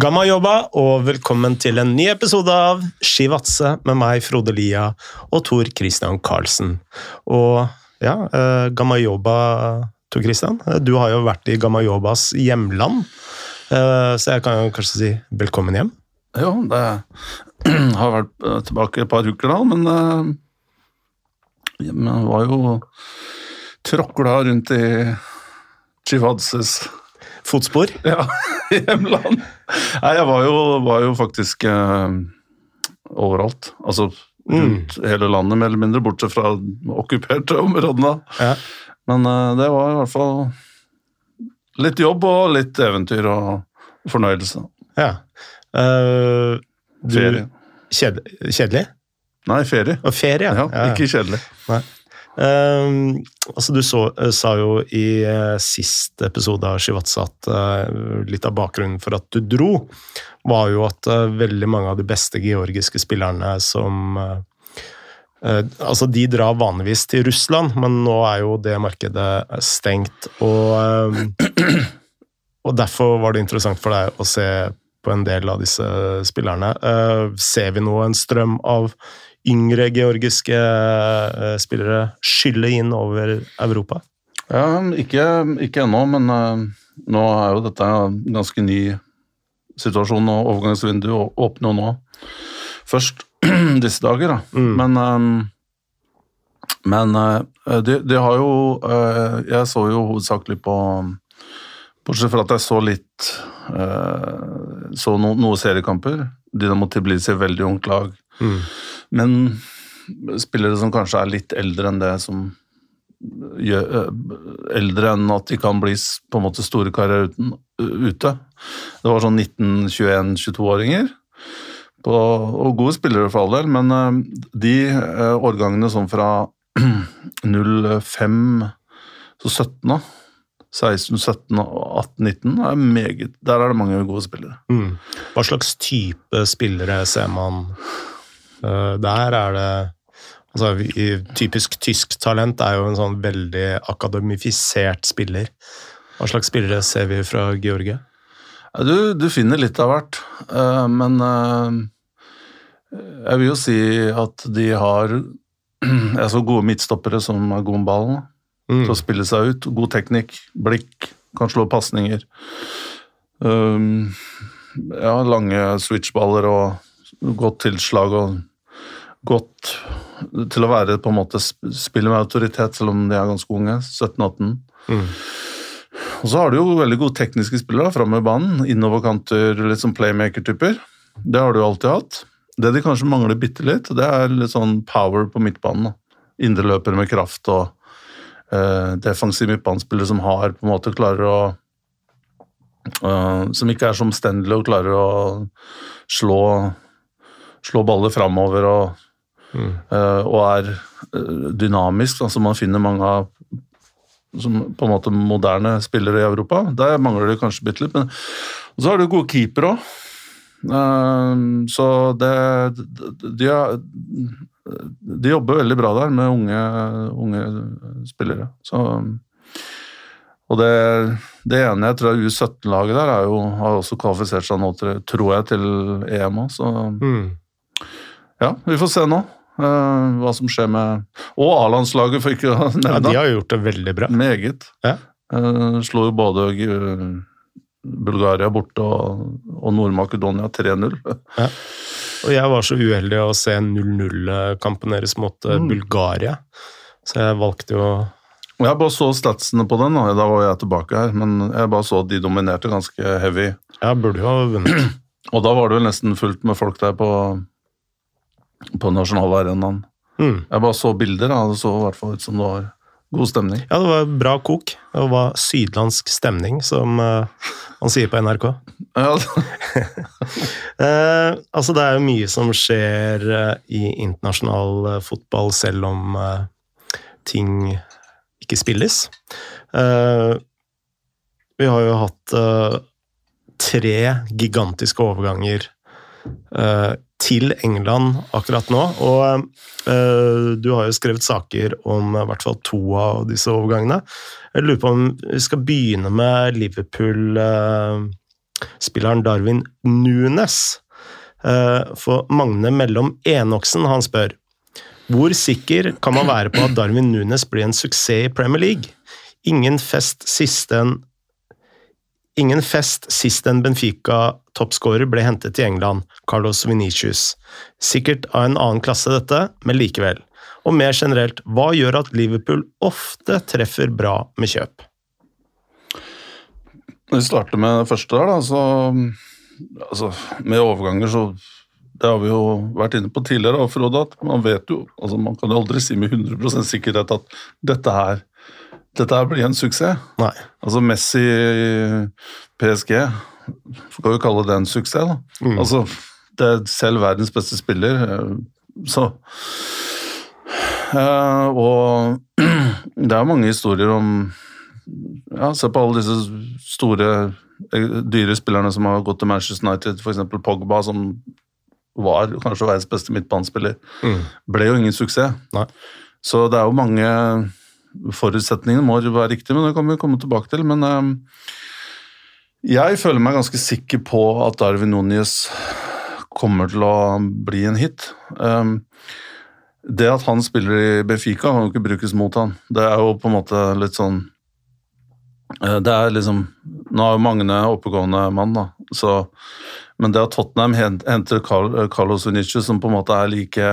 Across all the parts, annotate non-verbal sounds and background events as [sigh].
Gamma jobba, og velkommen til en ny episode av Skivatse med meg, Frode Lia, og Tor Christian Karlsen. Og ja, eh, Gamma jobba, Tor Christian, eh, du har jo vært i Gamma jobbas hjemland, eh, så jeg kan jo kanskje si velkommen hjem? Jo, det [clears throat] har vært eh, tilbake et par uker da, men jeg var jo tråkla rundt i Chivadzes Fotspor? [laughs] Ja, hjemland. Nei, jeg var jo, var jo faktisk eh, overalt. Altså rundt mm. hele landet, mer eller mindre, bortsett fra okkuperte områdene. Ja. Men eh, det var i hvert fall litt jobb og litt eventyr og fornøyelse. Ja. Uh, ferie. Kjed, kjedelig? Nei, ferie. Og ferie, ja. ja ikke kjedelig. Nei. Uh, altså du så, uh, sa jo i uh, siste episode av Shivatsa at uh, litt av bakgrunnen for at du dro, var jo at veldig mange av de beste georgiske spillerne som Altså, de drar vanligvis til Russland, men nå er jo det markedet stengt. Og, og derfor var det interessant for deg å se på en del av disse spillerne. ser vi nå en strøm av yngre georgiske uh, spillere skylle inn over Europa? Ja, Ikke, ikke ennå, men uh, nå er jo dette en ganske ny situasjon, og overgangsvinduet åpner jo nå. Først [clears throat] disse dager, da. Mm. Men, um, men de, de, har jo Jeg så jo hovedsakelig på Bortsett fra at jeg så litt Så no, noen seriekamper. Dynamo Tiblisi, veldig ungt lag. Mm. Men spillere som kanskje er litt eldre enn det som gjør, Eldre enn at de kan bli på en måte store karrierer ute. Det var sånn 19-21-22-åringer. Og gode spillere for all del, men de årgangene sånn fra [clears throat] 05 så 17 da, 16, 17, 18, 19 er meget, Der er det mange gode spillere. Mm. Hva slags type spillere ser man der er det altså, Typisk tysk talent er jo en sånn veldig akademifisert spiller. Hva slags spillere ser vi fra Georgia? Du, du finner litt av hvert, eh, men eh, jeg vil jo si at de har [clears throat] så gode midtstoppere som er gode med ballen. Mm. Til å spille seg ut. God teknikk, blikk, kan slå pasninger. Um, ja, lange switchballer og godt tilslag og godt til å være på en måte spille med autoritet, selv om de er ganske unge. 17-18. Mm. Og så har du jo veldig gode tekniske spillere framme i banen. Innoverkanter, litt sånn playmaker-typer. Det har du alltid hatt. Det de kanskje mangler bitte litt, det er litt sånn power på midtbanen. Indreløpere med kraft og uh, defensiv midtbanespillere som har på en måte klarer å uh, Som ikke er så omstendelige og klarer å slå, slå baller framover og Mm. Og er uh, dynamisk. Altså man finner mange av som på en måte moderne spillere i Europa. Der mangler det kanskje bitte litt. Men så har du gode keepere òg. Eh, så det de, de, jobber veldig bra der med unge, unge spillere. Så, og det, det, ene jeg tror U17-laget der jo, har også kvalifisert seg nå, tror jeg, til EM òg. Så mm. ja, vi får se nå. Uh, hva som skjer med Og A-landslaget, for ikke å nevne. Ja, de har gjort det veldig bra. Meget. Ja. Uh, slo jo både Bulgaria borte og, og Nord-Makedonia 3-0. Ja. Og jeg var så uheldig å se 0-0-kampen deres mot mm. Bulgaria, så jeg valgte jo Jeg bare så statsene på den, da var jeg tilbake her, men jeg bare så at de dominerte ganske heavy. Ja, burde jo ha vunnet. [clears throat] Og da var det vel nesten fullt med folk der på på nasjonalarenaen. Mm. Jeg bare så bilder, da. det så i hvert fall ut som det var god stemning. Ja, det var bra kok. Det var sydlandsk stemning, som uh, man sier på NRK. Ja. uh, [laughs] altså, det er jo mye som skjer uh, i internasjonal fotball, selv om ting ikke spilles. vi har jo hatt tre gigantiske overganger til England akkurat nå. Og uh, du har jo skrevet saker om i hvert fall to av disse overgangene. Jeg lurer på om vi skal begynne med Liverpool. Uh, spilleren Darwin Nunes. Uh, for Magne Mellom Enoksen, han spør hvor sikker kan man være på at Darwin Nunes blir en suksess i Premier League? Ingen fest siste en Ingen fest sist en Benfica-toppskårer ble hentet til England, Carlos Venicius. Sikkert av en annen klasse, dette, men likevel. Og mer generelt, hva gjør at Liverpool ofte treffer bra med kjøp? Når vi starter med det første der, da, så altså, Med overganger, så Det har vi jo vært inne på tidligere, Frode, at man vet jo altså Man kan jo aldri si med 100% sikkerhet at dette her dette blir en suksess. Nei. Altså Messi PSG, skal jo kalle det en suksess, da. Mm. Altså, det er selv verdens beste spiller, eh, så uh, Og [clears throat] det er mange historier om ja, Se på alle disse store, eh, dyre spillerne som har gått til Manchester United, f.eks. Pogba, som var kanskje verdens beste midtbanespiller. Mm. Ble jo ingen suksess. Nei. Så det er jo mange Forutsetningene må være riktige, men det kan vi komme tilbake til. Men uh, jeg føler meg ganske sikker på at Darwin Núñez kommer til å bli en hit. Um, det at han spiller i Benfica, kan jo ikke brukes mot han. Det er jo på en måte litt sånn uh, Det er liksom Nå er jo Magne oppegående mann, da, så Men det at Tottenham henter Carlos Unici, som på en måte er like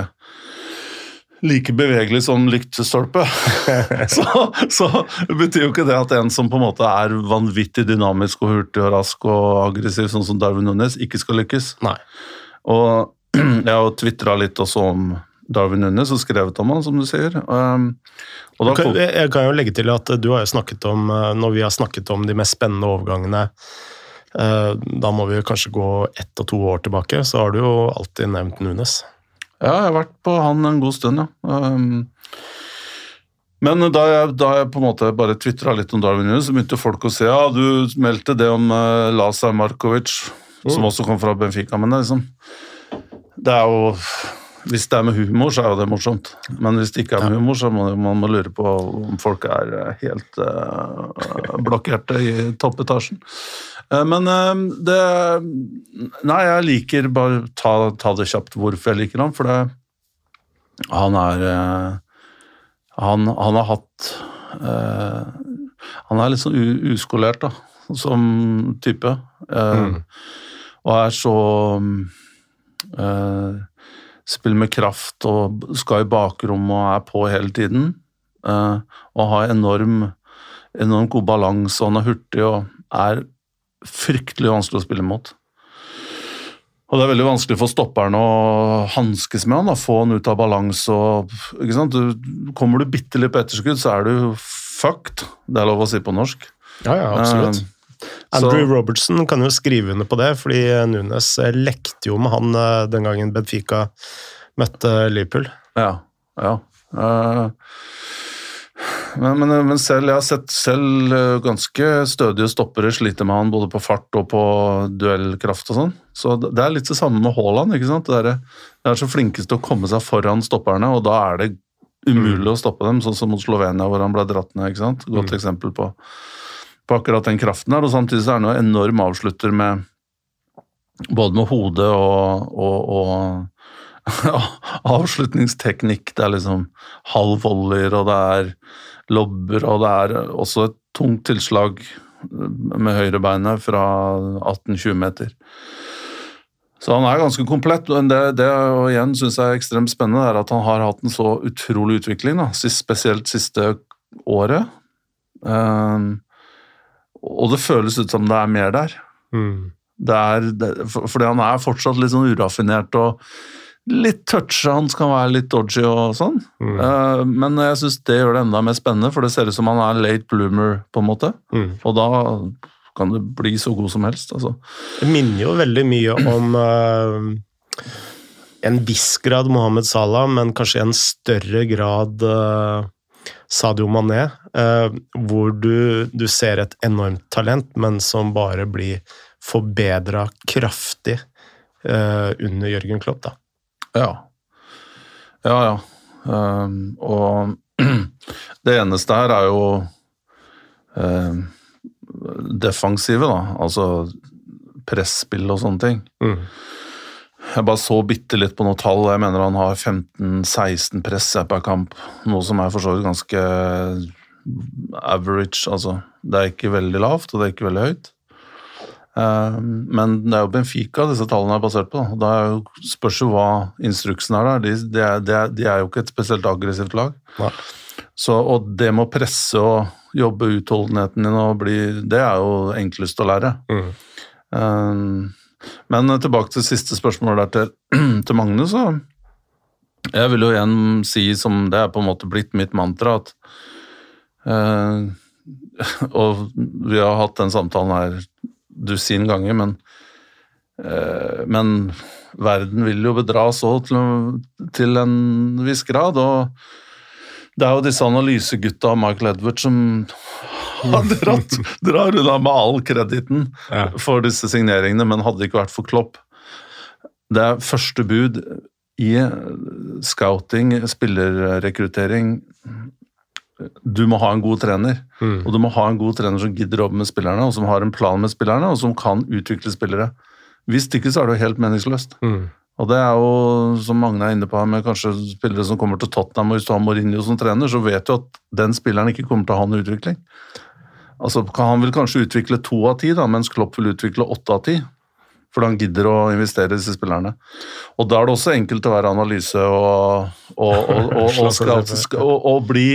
like bevegelig som lyktestolpe. [laughs] så, så betyr jo ikke det at en som på en måte er vanvittig dynamisk og hurtig og rask og aggressiv, sånn som Darwin Nunes, ikke skal lykkes. Nei. Og [clears throat] jeg har tvitra litt også om Darwin Nunes og skrevet om han, som du sier. Da, kan, jeg kan jo legge til at du har jo snakket om, uh, når vi har snakket om de mest spennende overgangene uh, da må vi kanskje gå ett og to år tilbake, så har du jo alltid nevnt Nunes. Ja, jeg har vært på han en god stund, ja. Um, men da jeg, da jeg, på en måte bare tvitra litt om Darwin Nunes, så begynte folk å si ja, du meldte det om uh, Lazar Markovic, mm. som også kom fra Benfica. Men det liksom Det er jo Hvis det er med humor, så er jo det morsomt. Men hvis det ikke er med humor, så må man må lure på om folk er eh, helt uh, blokkerte i toppetasjen. Eh, men eh, det Nei, jeg liker bare ta, ta det kjapt hvorfor jeg liker ham. For det Han er eh, Han, han har hatt Han er litt sånn uskolert, da, som type. Mm. Og er så Spiller med kraft og skal i bakrom og er på hele tiden. Og har enorm, enormt god balanse, han er hurtig og er fryktelig vanskelig å spille mot. Og det er veldig vanskelig for stopperen å hanskes med han, da, få han ut av balanse og ikke sant? Du, Kommer du bitte litt på etterskudd, så er du fucked. Det er lov å si på norsk. Ja, ja, absolutt. Uh, Andrew så, Robertson kan jo skrive under på det, fordi Nunes lekte jo med han eh, den gangen Benfica møtte Liverpool. Ja, ja. Uh, men, men, men, selv, jeg har sett selv eh, ganske stødige stoppere slite med han både på fart og på duellkraft og sånn. Så det er litt det samme med Haaland. ikke sant? Det er, det er så flinkest til å komme seg foran stopperne, og da er det umulig mm. å stoppe dem, sånn som mot Slovenia, hvor han ble dratt ned. ikke sant? Godt mm. eksempel på, på, akkurat den kraften der. Og samtidig så er han jo enorm avslutter med både med hodet og, og, og [laughs] avslutningsteknikk. Det er liksom halv volleyer, og det er lobber, og det er også et tungt tilslag med høyrebeinet fra 18-20 meter. Så han er ganske komplett. men Det, det og igjen synes jeg er ekstremt spennende, er at han har hatt en så utrolig utvikling, da, spesielt siste året. Um, og det føles ut som det er mer der. Mm. Det er, det, for, fordi han er fortsatt litt sånn uraffinert og litt toucha, han skal være litt dodgy og sånn. Mm. Uh, men jeg syns det gjør det enda mer spennende, for det ser ut som han er late bloomer, på en måte. Mm. Og da kan det bli så god som helst, altså. Det minner jo veldig mye om uh, en viss grad Mohammed Salah, men kanskje en større grad uh, Sadio Mané, hvor du, du, ser et enormt talent, men som bare blir forbedra kraftig under Jørgen Klopp. da. Ja. Ja, ja. Um, og [clears throat] det eneste her er jo um, defensive, da. Altså presspill og sånne ting. Mm. Jeg bare så bitte litt på noen tall, jeg mener han har 15-16 press per kamp. Noe som er for så vidt ganske average, altså. Det er ikke veldig lavt, og det er ikke veldig høyt. Eh, men det er jo Benfica disse tallene er basert på. Da jo, spørs jo hva instruksen er der. De, de, er, de, er, jo ikke et spesielt aggressivt lag. Så, og det med å presse og jobbe utholdenheten din og bli Det er jo enklest å lære. Mm. Eh, men tilbake til siste spørsmål der til, [clears throat] til Magnus. Jeg vil jo igjen si, som det er på en måte blitt mitt mantra, at eh, [laughs] Og vi har hatt den samtalen her dusin ganger, men eh, Men verden vil jo bedras òg til, til en viss grad. og det er jo disse analysegutta av Michael Edward som har [laughs] dratt, drar unna med all krediten Ja. for disse signeringene, men hadde det ikke vært for Klopp Det er første bud i scouting, spillerrekruttering Du må ha en god trener. Mm. Og du må ha en god trener som gidder å jobbe med spillerne, og som har en plan med spillerne, og som kan utvikle spillere. Hvis ikke så er det jo helt meningsløst. Mm. Og det er jo, som Magne er inne på her, med kanskje spillere som kommer til Tottenham, og hvis du har Mourinho som trener, så vet du at den spilleren ikke kommer til å ha en utvikling. Altså, Han vil kanskje utvikle to av ti, da, mens Klopp vil utvikle åtte av ti. Fordi han gidder å investere i disse spillerne. Og da er det også enkelt å være analyse og, og, og, og, [laughs] og bli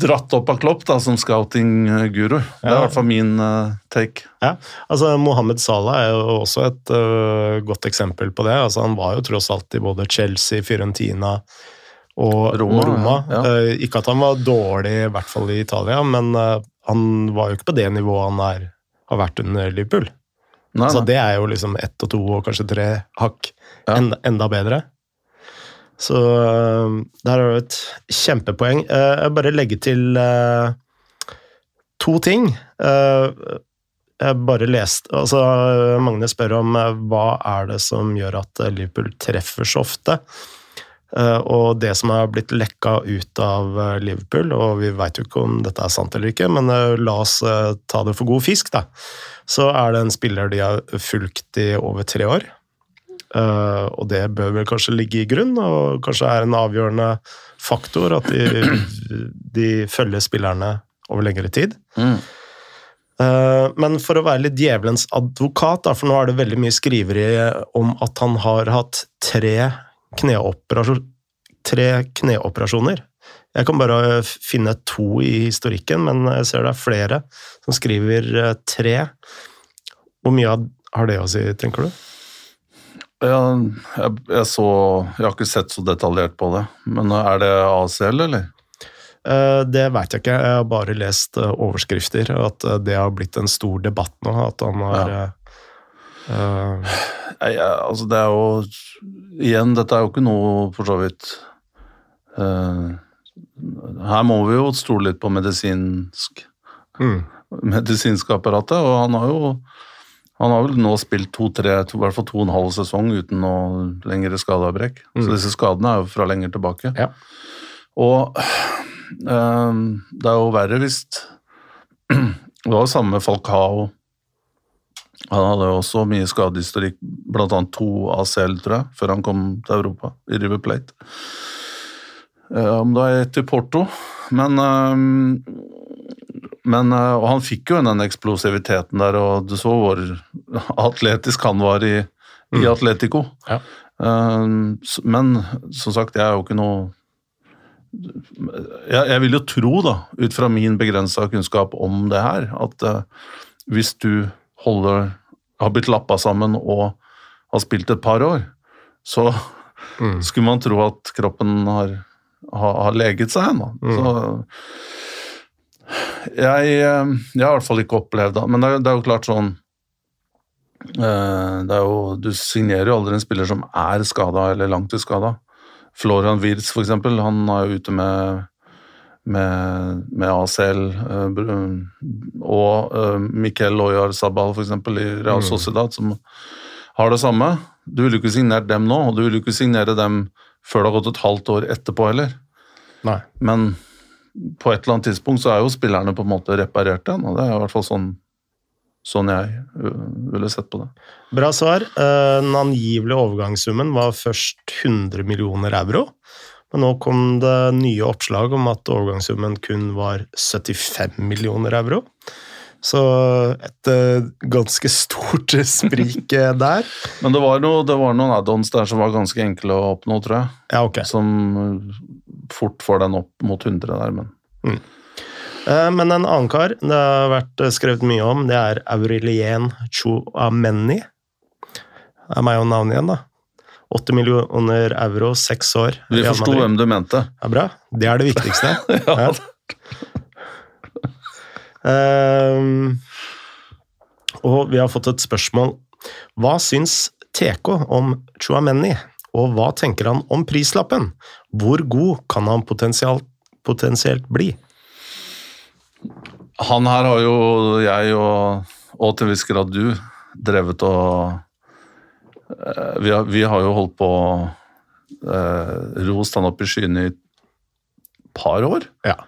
dratt opp av Klopp da, som scouting-guru. Det er i Ja. hvert fall min uh, take. Ja, altså Mohammed Salah er jo også et uh, godt eksempel på det. Altså Han var jo tross alt i både Chelsea, Fiorentina og Roma, og Roma. ja, Uh, ikke at han var dårlig, i hvert fall i Italia, men han var jo ikke på det nivået han er, har vært under Liverpool. Nei, Så det er jo liksom ett og to og kanskje tre hakk enda, enda bedre. Så der er jo et kjempepoeng. Eh, jeg bare legger til øh, to ting. Eh, jeg bare leste altså Magne spør om eh, hva er det som gjør at eh, Liverpool treffer så ofte. Eh, og det som har blitt lekka ut av eh, Liverpool, og vi veit jo ikke om dette er sant eller ikke, men eh, la oss eh, ta det for god fisk, da. Så er det en spiller de har fulgt i over tre år. Eh, og det bør vel kanskje ligge i grunn, og kanskje er en avgjørende faktor at de, de følger spillerne over lengre tid. Mm. Eh, Men for å være litt djevelens advokat, for nå er det veldig mye skriveri om at han har hatt tre, kneoperasjon, tre kneoperasjoner. Jeg kan bare finne to i historikken, men jeg ser det er flere som skriver eh, tre. Hvor mye har det å si, tenker du? Ja, jeg, jeg så Jeg har ikke sett så detaljert på det, men er det ACL, eller? Eh, Det veit jeg ikke, jeg har bare lest eh, overskrifter. At eh, det har blitt en stor debatt nå. At han har Ja. uh... jeg, altså det er jo Igjen, dette er jo ikke noe for så vidt uh, Her må vi jo stole litt på medisinsk mm, medisinske apparatet, og han har jo han har vel nå spilt to-tre, to, i hvert fall to og en halv sesong uten noe lengre skadeavbrekk. Så Mm. disse skadene er jo fra lenger tilbake. Ja. Og eh, det er jo verre hvis [clears throat] Det var jo samme Falcao. Han hadde jo også mye skadehistorikk, annet to ACL, tror jeg, før han kom til Europa, i River Plate. Om Om det er ett i Porto, men eh, men, eh, og han fikk jo den eksplosiviteten der, og du så hvor atletisk han var i, i Mm. Atletico. Ja. Eh, Men som sagt, jeg er jo ikke noe jeg, jeg vil jo tro, da, ut fra min begrensa kunnskap om det her, at eh, hvis du holder har blitt lappa sammen og har spilt et par år, så mm, skulle man tro at kroppen har, har, har leget seg hen. Mm. Så jeg, eh, jeg har i hvert fall ikke opplevd det. Men det er, det er jo klart sånn eh, det er jo, Du signerer jo aldri en spiller som er skada eller langtidsskada. Florian Wirtz, for eksempel, han er jo ute med med, med ACL eh, og Miquel Loyar Sabal eksempel, i Real Mm. Sociedad, som har det samme. Du ville ikke signert dem nå, og du ville ikke signere dem før det har gått et halvt år etterpå heller. nei. Men på et eller annet tidspunkt så er jo spillerne på en måte reparert igjen, og det er i hvert fall sånn Sånn jeg øh, ville sett på det. Bra svar. Eh, Den angivelige overgangssummen var først 100 millioner euro. Men nå kom det nye oppslag om at overgangssummen kun var 75 millioner euro. Så et eh, ganske stort [laughs] sprik eh, der. Men det var, noe, det var noen add-ons der som var ganske enkle å oppnå, tror jeg. Ja, ok. Som øh, fort får den opp mot 100 der, men Eh, Men en annen kar det har vært eh, skrevet mye om, det er Aurelien Chouameni. Det er meg og navnet igjen, da. 80 millioner euro, seks år. vi forsto hvem du mente. Ja, bra. Det er det viktigste. [laughs] Ja. um, og vi har fått et spørsmål. Hva syns TK om Chouameni, og hva tenker han om prislappen? Hvor god kan han potensielt, bli? Han her har jo jeg og, og til en viss grad du drevet og eh, vi har, vi har jo holdt på eh, rost han opp i skyene i et par år. Ja.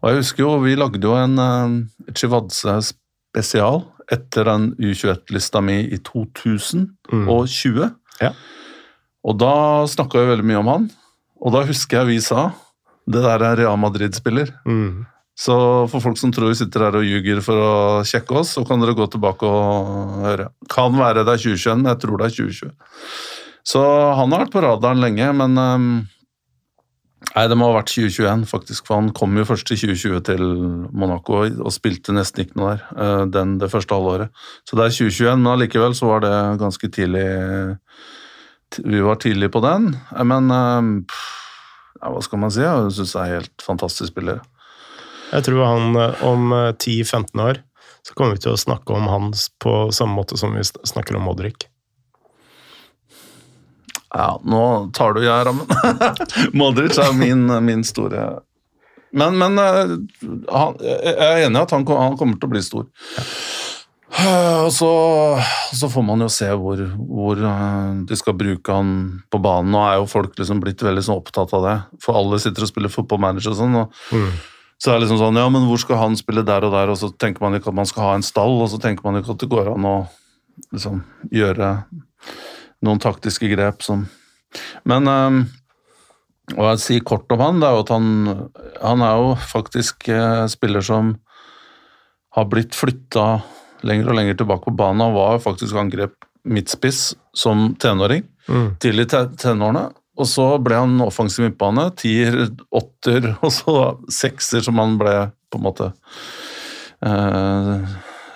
Og jeg husker jo, vi lagde jo en eh, Chivadze spesial etter den U21-lista mi i 2020. Mm. Ja. Og da snakka vi veldig mye om han. Og da husker jeg vi sa det der er Real Madrid-spiller. Mm. Så for folk som tror vi sitter her og ljuger for å sjekke oss, så kan dere gå tilbake og høre. Kan være det er 2021, men jeg tror det er 2020. Så han har vært på radaren lenge, men um, Nei, det må ha vært 2021, faktisk, for han kom jo først i 2020 til Monaco og spilte nesten ikke noe der eh, den, det første halvåret. Så det er 2021, men allikevel så var det ganske tidlig Vi var tidlig på den, Eh, men ehm, ja, hva skal man si? Jeg syns det er helt fantastisk spiller. Jeg tror han eh, om eh, 10-15 år så kommer vi til å snakke om hans på samme måte som vi snakker om Modric. Ja, nå tar du jeg rammen. [laughs] Modric er min, min store Men, men eh, han, jeg er enig i at han, han kommer til å bli stor. Eh, Og så, så får man jo se hvor, hvor eh, de skal bruke han på banen. Nå er jo folk liksom blitt veldig sånn opptatt av det, for alle sitter og spiller fotballmanager og sånn. og Mm. så er det liksom sånn, ja, men hvor skal han spille der og der, og så tenker man ikke at man skal ha en stall, og så tenker man ikke at det går an å liksom gjøre noen taktiske grep som Men um, hva jeg sier kort om han, det er jo at han, han er jo faktisk eh, spiller som har blitt flytta lenger og lenger tilbake på banen. Han var faktisk angrep midtspiss som tenåring Mm. tidlig i tenårene. Og så ble han offensiv midtbane, tier, åtter, [laughs] og så sekser, som han ble på en måte eh,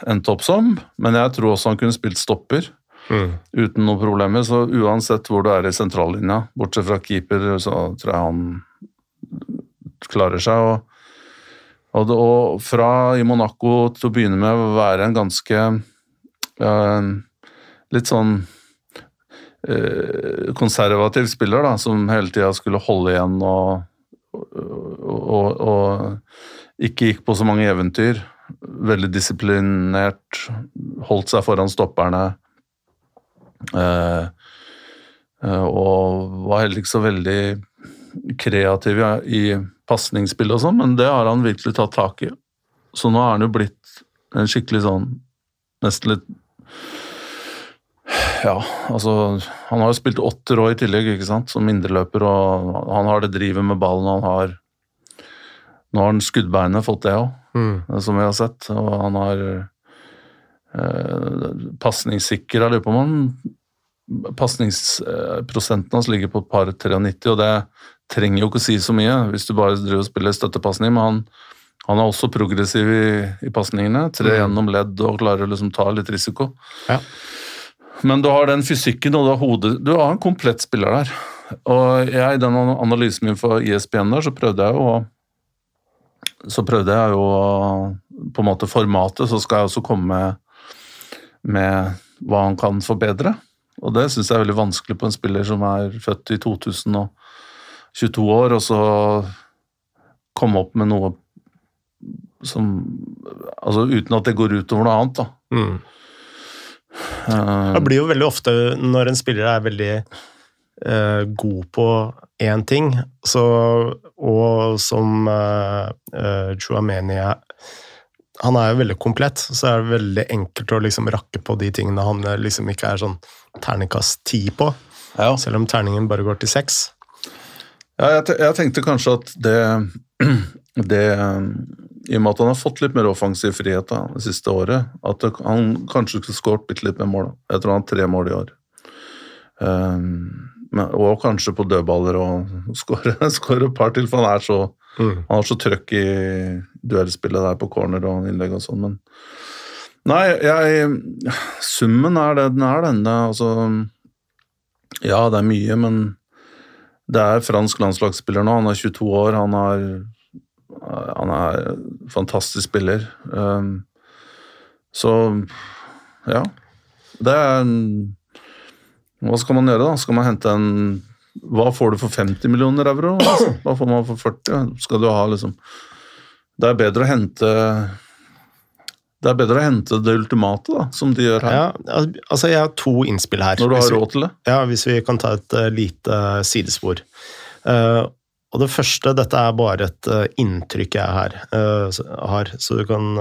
endte opp som. Men jeg tror også han kunne spilt stopper Mm. uten noen problemer. Så uansett hvor du er i sentrallinja, bortsett fra keeper, så tror jeg han klarer seg. Og, og, det, og fra i Monaco til å begynne med å være en ganske eh, litt sånn eh, konservativ spiller, da, som hele tida skulle holde igjen og, og, og, ikke gikk på så mange eventyr. Veldig disiplinert, holdt seg foran stopperne. Uh, og var heller ikke så veldig kreativ i, pasningsspill og sånn, men det har han virkelig tatt tak i. Så nå er han jo blitt en skikkelig sånn Nesten litt Ja, altså Han har jo spilt åtter år i tillegg, ikke sant, som indreløper, og han har det drivet med ballen, han har Nå har han skuddbeinet fått det òg, Mm. som vi har sett, og han har eh, pasningssikker. Jeg lurer på om han Pasningsprosenten hans ligger på et par 93, og det trenger jo ikke å si så mye hvis du bare driver og spiller støttepasning, men han, han er også progressiv i, i pasningene. Tre Mm. gjennom ledd og klarer å liksom ta litt risiko. Ja. Men du har den fysikken og du har hodet Du har en komplett spiller der. Og jeg, i den analysen min for ISBN der, så prøvde jeg å så prøvde jeg jo på en måte formatet, så skal jeg også komme med, med hva han kan forbedre. Og det syns jeg er veldig vanskelig på en spiller som er født i 2022 år, og så komme opp med noe som Altså uten at det går utover noe annet, da. Mm. Eh, Det blir jo veldig ofte når en spiller er veldig uh, god på én ting, så, og som uh, Chuameni er, han er jo veldig komplett, så er det veldig enkelt å liksom rakke på de tingene han liksom ikke er sånn terningkast ti på. Ja. Selv om terningen bare går til seks. Ja, jeg, jeg, tenkte kanskje at det, [clears throat] det I og med at han har fått litt mer offensiv frihet da, det siste året, at det, han kanskje skulle skåret bitte litt mer mål. Jeg tror han har tre mål i år. Um, men, og kanskje på dødballer og [laughs] skåre et par til, for han er så mm. Han har så trøkk i duellspillet der på corner og innlegg og sånn, men Nei, jeg Summen er det den er, den. Altså Ja, det er mye, men det er fransk landslagsspiller nå. Han er 22 år. Han er, han er fantastisk spiller. Um, så ja. Det er hva skal man gjøre, da? Skal man hente en Hva får du for 50 millioner euro? Hva får man for 40? Skal du ha liksom Det er bedre å hente det er bedre å hente det ultimate, da, som de gjør her. Ja, altså Jeg har to innspill her. Når du har råd til det? Ja, Hvis vi kan ta et uh, lite uh, sidespor. Uh, og Det første Dette er bare et inntrykk jeg her, har, så du kan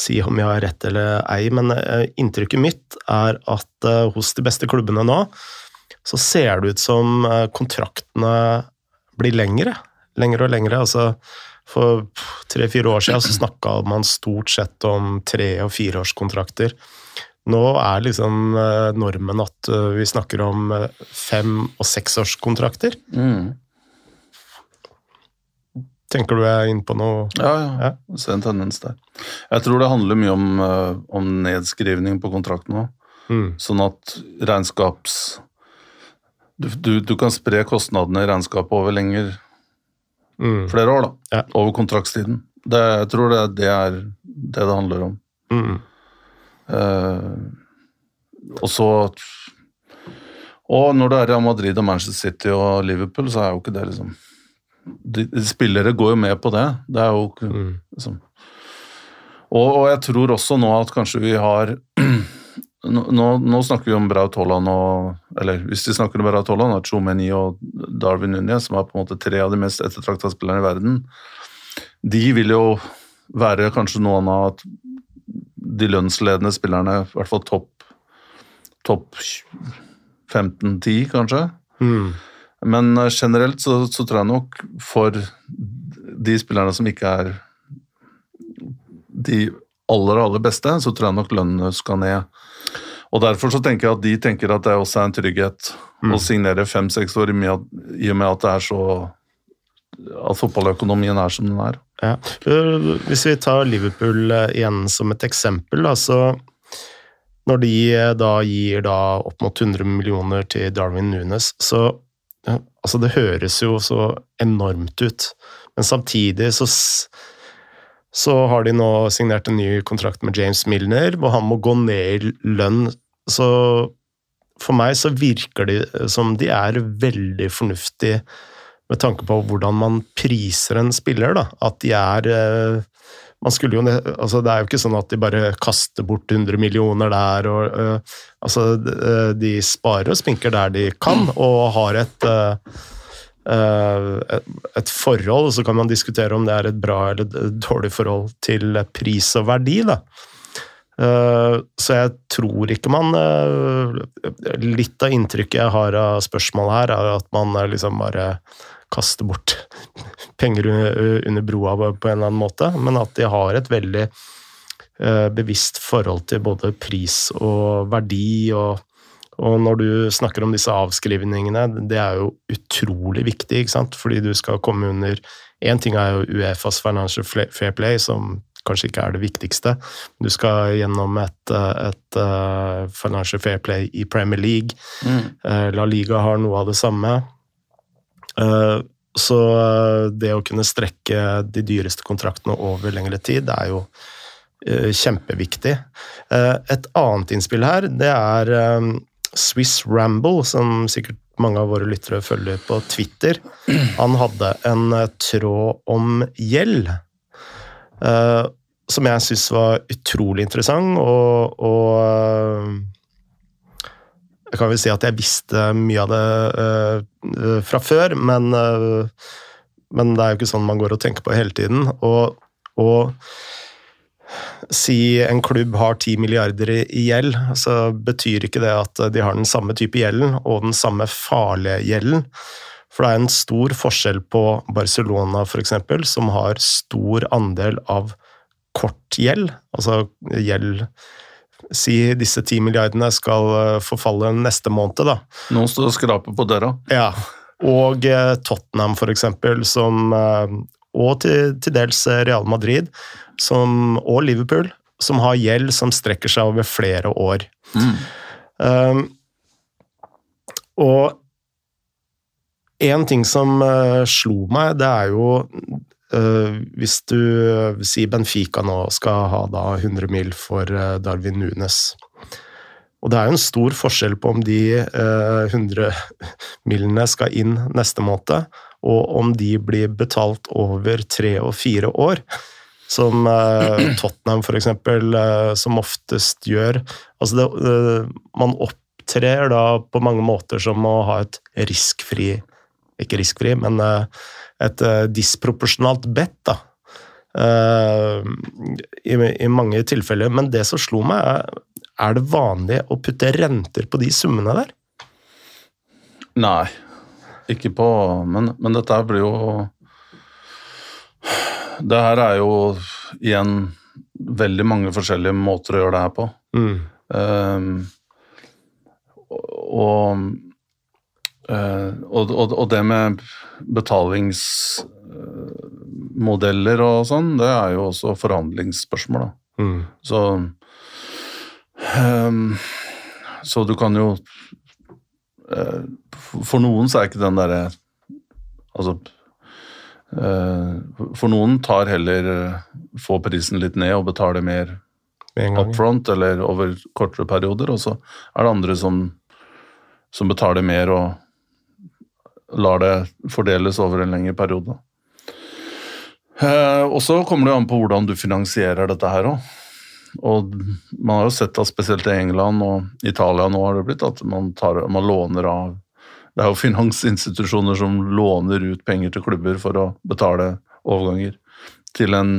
si om jeg har rett eller ei, men eh, inntrykket mitt er at eh, hos de beste klubbene nå, så ser det ut som eh, kontraktene blir lengre. Lengre og lengre. altså for tre-fire år siden så snakka man stort sett om tre- og fireårskontrakter. Nå er liksom normen at vi snakker om fem- og seksårskontrakter. Mm. Tenker du jeg er inne på noe Ja, ja. ja. Ser en tendens der. Jeg tror det handler mye om, om nedskrivning på kontrakten òg. Mm. Sånn at regnskaps du, du, du, kan spre kostnadene i regnskapet over lenger mm. Flere år, da. Ja. Over kontraktstiden. Det, jeg tror det, det, er det det handler om. Mm. Uh, og så Og når det er Real Madrid og Manchester City og Liverpool, så er jo ikke det liksom de, de spillere går jo med på det. Det er jo mm. liksom og, og, jeg tror også nå at kanskje vi har nå, nå, snakker vi om Braut Haaland og Eller hvis vi snakker om Braut Haaland, og Chomeni og Darwin Nunez, som er på en måte tre av de mest ettertrakta spillerne i verden, de vil jo være kanskje noen av de lønnsledende spillerne, i hvert fall topp topp 15-10, kanskje. Mm. Men eh, generelt så, så, tror jeg nok for de spillerne som ikke er de aller, aller beste, så tror jeg nok lønnene skal ned. Og Derfor så tenker jeg at de tenker at det også er en trygghet mm. å signere fem-seks år, i og med at det er så at fotballøkonomien er som den er. Ja. Hvis vi tar Liverpool øh, igjen som et eksempel, da, så når de øh, da gir da opp mot 100 millioner til Darwin Nunes, så Altså, det høres jo så enormt ut, men samtidig så så har de nå signert en ny kontrakt med James Milner, hvor han må gå ned i lønn. Så for meg så virker de som de er veldig fornuftige med tanke på hvordan man priser en spiller. da. At de er eh, man skulle jo, altså Det er jo ikke sånn at de bare kaster bort 100 millioner der. og uh, altså De sparer og spinker der de kan, og har et, et forhold. Så kan man diskutere om det er et bra eller dårlig forhold til pris og verdi. da. Uh, så jeg tror ikke man Litt av inntrykket jeg har av spørsmålet her, er at man liksom bare kaster bort [laughs] penger under broa på en eller annen måte, men at de har et veldig eh, bevisst forhold til både pris og verdi. og, og når du snakker om disse avskrivningene, det er jo utrolig viktig, ikke sant? fordi du skal komme under Én ting er jo Uefas Financial Fair Play, som kanskje ikke er det viktigste. Du skal gjennom et, et uh, Financial Fair Play i Premier League. Mm. Uh, La Liga har noe av det samme. Eh, så eh, det å kunne strekke de dyreste kontraktene over lengre tid, det er jo eh, kjempeviktig. Et annet innspill her, det er Swiss Ramble, som sikkert mange av våre lyttere følger på Twitter. Han hadde en tråd om gjeld som jeg syns var utrolig interessant, og, og jeg kan vel si at jeg visste mye av det fra før, men, men, det er jo ikke sånn man går og tenker på hele tiden. Og, og Si en klubb har 10 milliarder i gjeld, så betyr ikke det at de har den samme type gjelden og den samme farlige gjelden. For det er en stor forskjell på Barcelona f.eks., som har stor andel av kort gjeld, altså gjeld Si disse ti milliardene skal eh, forfalle neste måned, da. Noen står og skraper på døra. Ja. Og eh, Tottenham, eksempel, som eh, Og til, til dels Real Madrid som, og Liverpool, som har gjeld som strekker seg over flere år. Mm. Um, og en ting som uh, slo meg, det er jo uh, Hvis du uh, sier Benfica nå skal ha da 100 mil for Darwin Nunes Og det er jo en stor forskjell på om de 100 [laughs] milene skal inn neste måned, og om de blir betalt over tre og fire år. Som [clears throat] Tottenham, for eksempel, som oftest gjør. Altså det, man opptrer da på mange måter som å ha et riskfri ikke riskfri, men eh, et eh, disproporsjonalt bet, da. Eh, I, I, mange tilfeller. Men det som slo meg, er, er det vanlig å putte renter på de summene der? Nei, ikke på Men, men dette blir jo Det her er jo igjen veldig mange forskjellige måter å gjøre det her på. Mm. Um, og og, og, det med betalingsmodeller og sånn, det er jo også forhandlingsspørsmål, da. Mm. Så um, Så du kan jo uh, For noen så er ikke den derre Altså For noen tar heller Få prisen litt ned og betaler mer up front eller over kortere perioder, og så er det andre som, som betaler mer og lar det fordeles over en lengre periode. Eh, og så kommer det an på hvordan du finansierer dette her òg. Og man har jo sett at spesielt i England og Italia nå har det blitt at man, tar, man låner av Det er jo finansinstitusjoner som låner ut penger til klubber for å betale overganger til en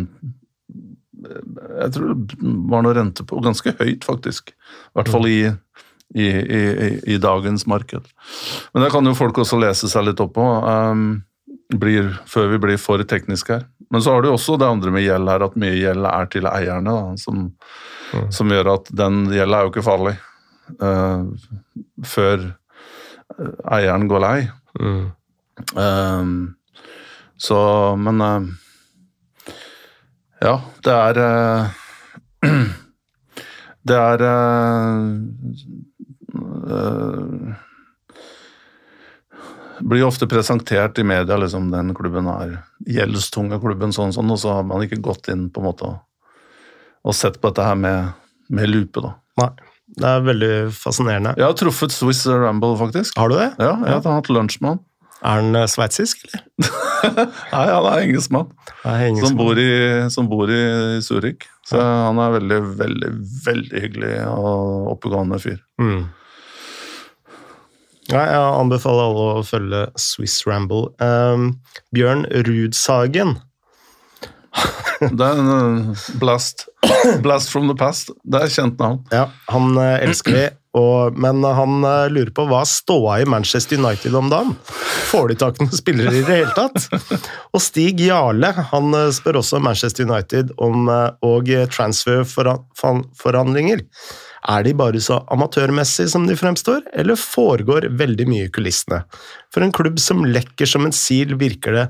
Jeg tror det var noe rente på ganske høyt, faktisk. I hvert fall i i, i, i, dagens marked. Men det kan jo folk også lese seg litt opp på um, blir, før vi blir for tekniske her. Men så har du også det andre med gjeld her, at mye gjeld er til eierne. Da, som, mm. som, gjør at den gjelda er jo ikke farlig uh, før eieren går lei. Mm. Um, så, men uh, Ja, det er [clears throat] Det er uh, blir ofte presentert i media liksom den klubben er gjeldstunge klubben, sånn, sånn, og så har man ikke gått inn på en måte og, og sett på dette her med, med lupe. da. Nei, det er veldig fascinerende. Jeg har truffet Swiss Ramble, faktisk. Har du det? Ja, jeg har hatt lunsj med han. Er han eh, sveitsisk, eller? [laughs] Nei, han er engelskmann. Som bor i, som bor i Zurich. Så ja. han er veldig, veldig, veldig hyggelig og oppegående fyr. Mm. Ja, jeg anbefaler alle å følge Swiss Ramble. Um, Bjørn Rudsagen. [laughs] det er en uh, blast. blast from the past. Det er kjent navn. Ja, han uh, elsker vi. Og, men han uh, lurer på hva ståa i Manchester United om dagen? Får de tak i noen spillere i det hele tatt? Og Stig Jarle han spør også Manchester United om og transferforhandlinger. Er de bare så amatørmessige som de fremstår, eller foregår veldig mye i kulissene? For en klubb som lekker som en sil, virker det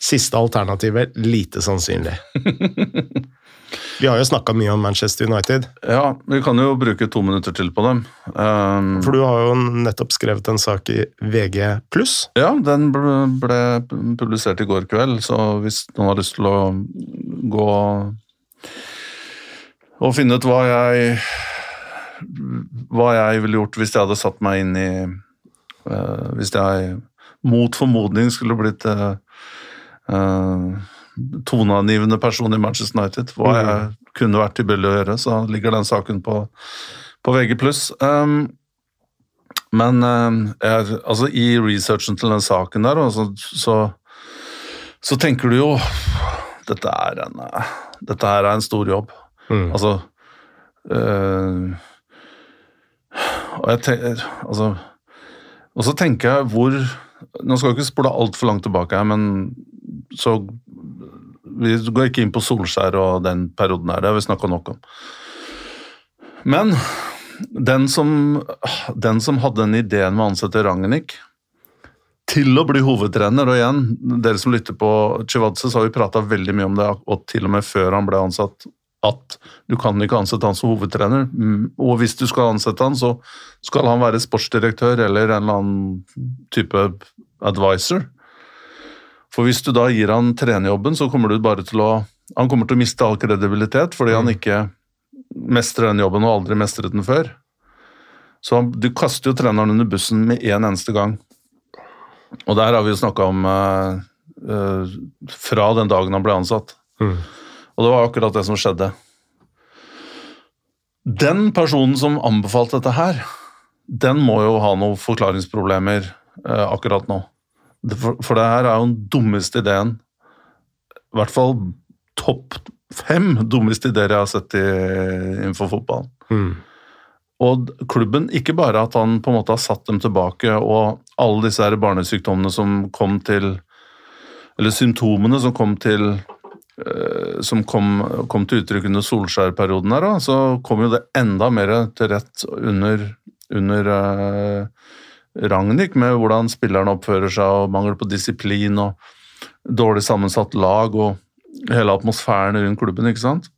siste alternativet lite sannsynlig. Vi har jo snakka mye om Manchester United. Ja, vi kan jo bruke to minutter til på dem. Um, For du har jo nettopp skrevet en sak i VG+. Ja, den ble publisert i går kveld, så hvis noen har lyst til å gå og finne ut hva jeg hva jeg ville gjort hvis jeg hadde satt meg inn i uh, Hvis jeg mot formodning skulle blitt uh, toneangivende person i Manchester United, hva jeg mm. kunne vært i tilbøyelig å gjøre, så ligger den saken på, på VG+. Um, men jeg, altså, i researchen til den saken der, så, så, så tenker du jo dette er, en, dette er en stor jobb. Mm. Altså øh, og, jeg tenker, altså, og så tenker jeg hvor Nå skal jeg ikke spole altfor langt tilbake her, men så Vi går ikke inn på Solskjær og den perioden her, det har vi snakka nok om. Men den som, den som hadde den ideen med å ansette Ragnhild til å bli hovedtrener, og igjen, dere som lytter på Chivadze, så har vi prata veldig mye om det, og til og med før han ble ansatt, at du kan ikke ansette han som hovedtrener. Mm, Og hvis du skal ansette han, så skal han være sportsdirektør eller en eller annen type advisor. For hvis du da gir han trenerjobben, så kommer du bare til å Han kommer til å miste all kredibilitet fordi han ikke mestrer den jobben og aldri mestret den før. Så han, du kaster jo treneren under bussen med én en eneste gang. Og der har vi jo snakka om eh, eh, fra den dagen han ble ansatt. Mm. Og det var akkurat det som skjedde. Den personen som anbefalte dette her, den må jo ha noen forklaringsproblemer eh, akkurat nå. For, for det her er jo den dummeste ideen, i hvert fall topp fem dummeste ideer jeg har sett i, innenfor fotballen. Mm. Og klubben, ikke bare at han på en måte har satt dem tilbake, og alle disse her barnesykdommene som kom til Eller symptomene som kom til eh, som kom, kom til uttrykk under Solskjær-perioden her, da, så kom jo det enda mer til rett under, under uh, Ragnhild, med hvordan spillerne oppfører seg, og mangel på disiplin, og dårlig sammensatt lag, og hele atmosfæren rundt klubben, ikke sant?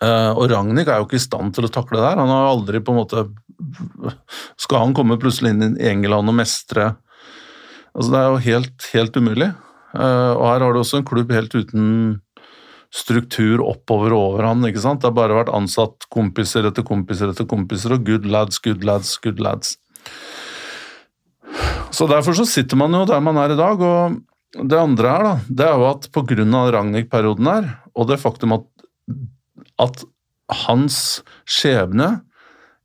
Eh, og Ragnhild er jo ikke i stand til å takle det her. Han har aldri på en måte Skal han komme plutselig inn i England og mestre Altså Det er jo helt, helt umulig. Eh, og her har du også en klubb helt uten struktur oppover og over han, ikke sant? Det har bare vært ansatt kompiser etter kompiser etter kompiser, og good lads, good lads, good lads. Så derfor så sitter man jo der man er i dag, og det andre her, da, det er jo at pga. Ragnhild-perioden her, og det faktum at, at hans skjebne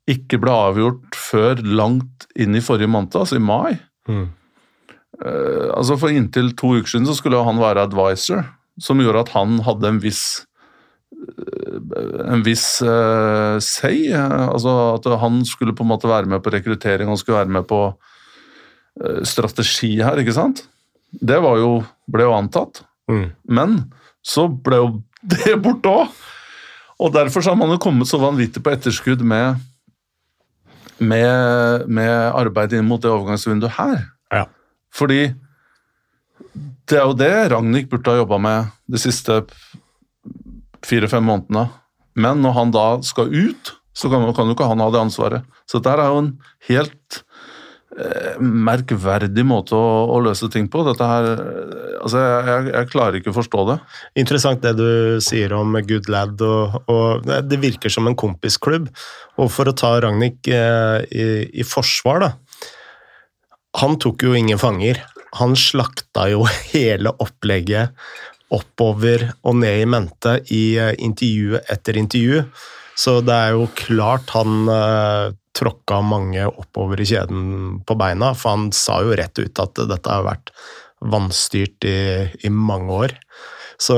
ikke ble avgjort før langt inn i forrige måned, altså i mai. Mm. Eh, altså For inntil to uker siden så skulle han være advisor, som gjorde at han hadde en viss en viss uh, say. eh, altså At han skulle på en måte være med på rekruttering, han skulle være med på uh, strategi her, ikke sant? Det var jo, ble jo antatt. Mm. Men så ble jo [laughs] det borte òg! Og derfor så har man jo kommet så vanvittig på etterskudd med, med, med arbeid inn mot det overgangsvinduet her. Ja. Fordi det er jo det Ragnhild burde ha jobba med de siste fire-fem månedene. Men når han da skal ut, så kan, kan jo ikke han ha det ansvaret. Så dette er jo en helt eh, merkverdig måte å, å løse ting på. Dette her, eh, altså jeg, jeg klarer ikke å forstå det. Interessant det du sier om Good Lad, og, og det virker som en kompisklubb. Og for å ta Ragnhild eh, i, i forsvar, da. Han tok jo ingen fanger. Han slakta jo [laughs] hele opplegget oppover og ned i mente i eh, intervju etter intervju. Så det er jo klart han eh, tråkka mange oppover i kjeden på beina, for han sa jo rett ut at dette har vært vanstyrt i, i mange år. Så,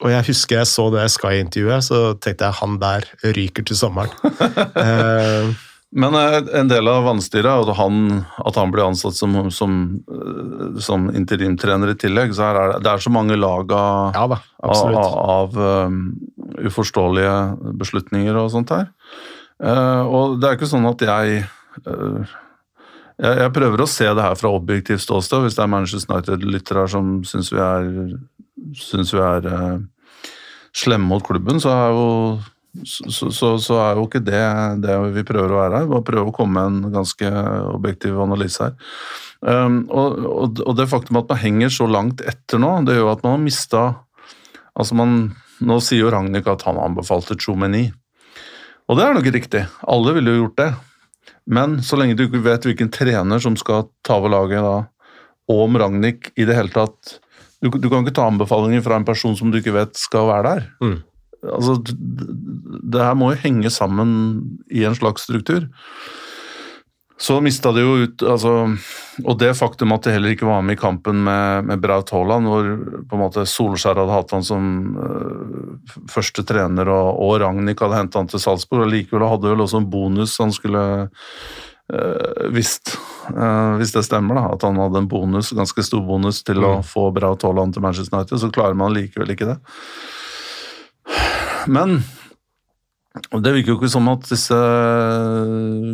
og jeg husker jeg så det Sky-intervjuet, så tenkte jeg han der ryker til sommeren. [laughs] eh, Men eh, en del av vannstyret er at han, at han blir ansatt som, som, eh, som interimtrener i tillegg. Så er det, det er så mange lag av, ja da, av, av um, uforståelige beslutninger og sånt her. Uh, og det er ikke sånn at jeg uh, jeg, jeg prøver å se det her fra objektivt ståsted. Hvis det er Manchester United-lyttere som syns vi er, synes vi er uh, slemme mot klubben, så er jo så, så, så er jo ikke det det vi prøver å være her. Bare prøve å komme med en ganske objektiv analyse her. Um, og, og, og det faktum at man henger så langt etter nå, det gjør at man har mista altså Nå sier jo Ragnhild at han anbefalte Chomeny. Og det er nok riktig. Alle ville jo gjort det. Men så lenge du ikke vet hvilken trener som skal ta over laget da, og om Ragnhild i det hele tatt du, du kan ikke ta anbefalinger fra en person som du ikke vet skal være der. Mm. Altså, det her må jo henge sammen i en slags struktur. Så mista de jo ut altså, Og det faktum at de heller ikke var med i kampen med, med Braut Haaland, hvor på en måte Solskjær hadde hatt han som uh, første trener, og, og Ragnhild hadde hentet han til Salzburg, og likevel hadde vel også en bonus han skulle uh, visst, uh, Hvis det stemmer, da, at han hadde en bonus, ganske stor bonus til mm. å få Braut Haaland til Manchester United, så klarer man likevel ikke det. Men Det virker jo ikke som at disse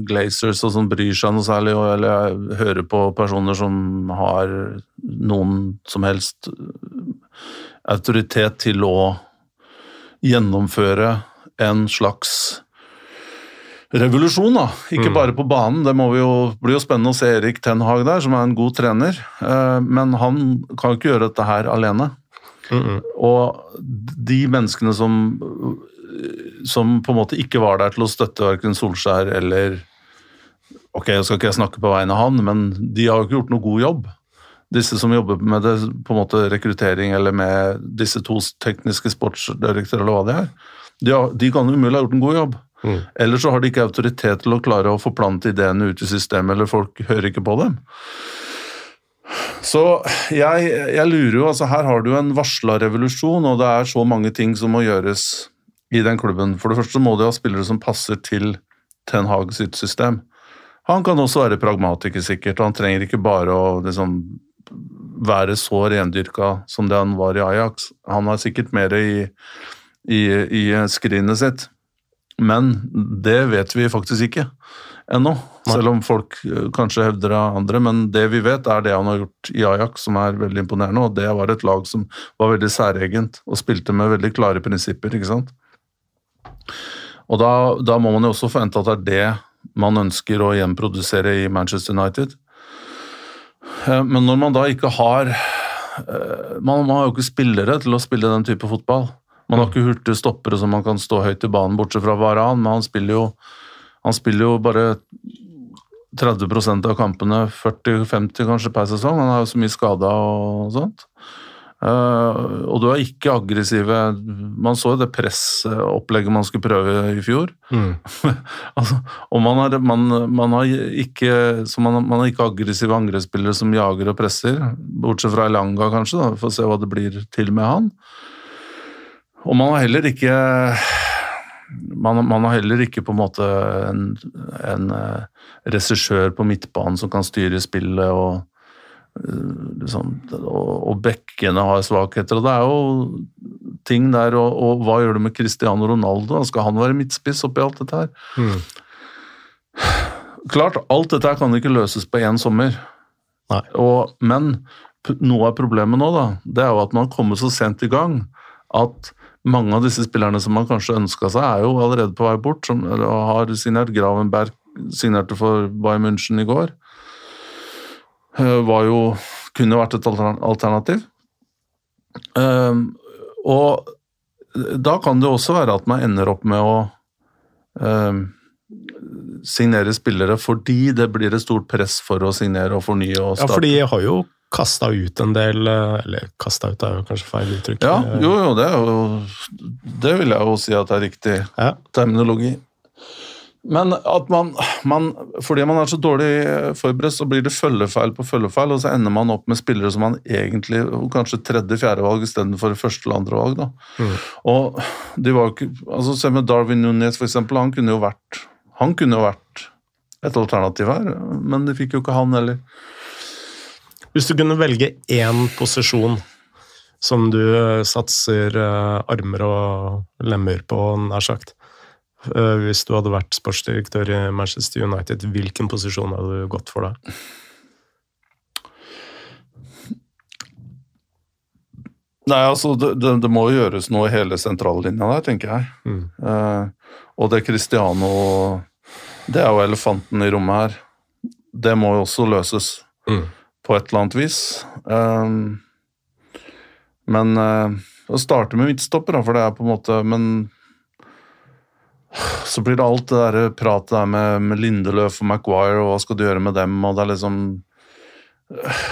Glazers og sånn bryr seg noe særlig, eller hører på personer som har noen som helst autoritet til å gjennomføre en slags revolusjon, da. Ikke mm. bare på banen. Det jo, blir jo spennende å se Erik Ten Hag der, som er en god trener. Eh, men han kan jo ikke gjøre dette her alene. Mm -mm. Og de menneskene som som på en måte ikke var der til å støtte verken Solskjær eller Ok, jeg skal ikke snakke på vegne av han, men de har jo ikke gjort noe god jobb. Disse som jobber med det, på en måte rekruttering eller med disse to tekniske sportsdirektører eller hva det er, de, har, de kan umulig ha gjort en god jobb. Mm. Eller så har de ikke autoritet til å klare å forplante ideene ut i systemet, eller folk hører ikke på dem. Så jeg, jeg lurer jo, altså Her har du en varsla revolusjon, og det er så mange ting som må gjøres i den klubben. For det første må de ha spillere som passer til Ten Hag sitt system. Han kan også være pragmatiker, sikkert, og han trenger ikke bare å liksom, være så rendyrka som det han var i Ajax. Han har sikkert mer i, i, i skrinet sitt. Men det vet vi faktisk ikke ennå. Selv om folk eh, kanskje hevder det andre. Men det vi vet, er det han har gjort i Ajax, som er veldig imponerende. Og det var et lag som var veldig særegent og spilte med veldig klare prinsipper. ikke sant? Og da, da, må man jo også forvente at det er det man ønsker å gjenprodusere i Manchester United. Eh, men når man da ikke har eh, Man, man har jo ikke spillere til å spille den type fotball. Man har ikke hurtige stoppere som man kan stå høyt i banen, bortsett fra Varan, men han spiller jo, han spiller jo bare 30% av kampene, 40-50 kanskje per sesong. Han har jo så mye skader og sånt. Uh, og du er ikke aggressive Man så jo det pressopplegget man skulle prøve i fjor. Mm. [laughs] altså, og man har, man, man har ikke man, man, har ikke aggressive angrepsspillere som jager og presser, bortsett fra Elanga, kanskje. da, å se hva det blir til med han. Og man har heller ikke man, man, har heller ikke på en måte en, en uh, regissør på midtbanen som kan styre spillet og liksom, og, og bekkene har svakheter. og Det er jo ting der, og, og hva gjør du med Cristiano Ronaldo? Skal han være midtspiss oppi alt dette her? Mm. Klart, alt dette her kan ikke løses på én sommer. Og, men noe av problemet nå, da, det er jo at man har kommet så sent i gang at mange av disse spillerne som man kanskje ønska seg, er jo allerede på vei bort. Som har signert Gravenberg signerte for Bayern München i går. Eh, var jo kunne vært et alternativ. Ehm, og da kan det også være at man ender opp med å ehm, signere spillere fordi det blir et stort press for å signere og fornye og starte. Ja, for de har jo kasta ut en del eh, Eller kasta ut er jo kanskje feil uttrykk. Ja, jo, jo, det, jo, det vil jeg jo si at er riktig ja. terminologi. Men at man, man, fordi man er så dårlig forberedt, så blir det følgefeil på følgefeil, og så ender man opp med spillere som man egentlig kanskje tredje-fjerde valg istedenfor første eller andre valg. da. Mm. Og de var jo ikke, altså Se med Darwin Nunes, for eksempel. Han kunne jo vært han kunne jo vært et alternativ her, men de fikk jo ikke han heller. Hvis du kunne velge én posisjon som du satser eh, armer og lemmer på, nær sagt, Eh, hvis du hadde vært sportsdirektør i Manchester United, hvilken posisjon hadde du gått for da? Nei, altså, det, det, det, må gjøres noe i hele sentrallinja der, tenker jeg. Mm. Uh, og det Cristiano Det er jo elefanten i rommet her. Det må jo også løses mm. På et eller annet vis. Um, men uh, å starte med midtstopper, for det er på en måte Men så blir det alt det der pratet der med, med Lindeløf og Maguire, og hva skal du gjøre med dem, og det er liksom øh,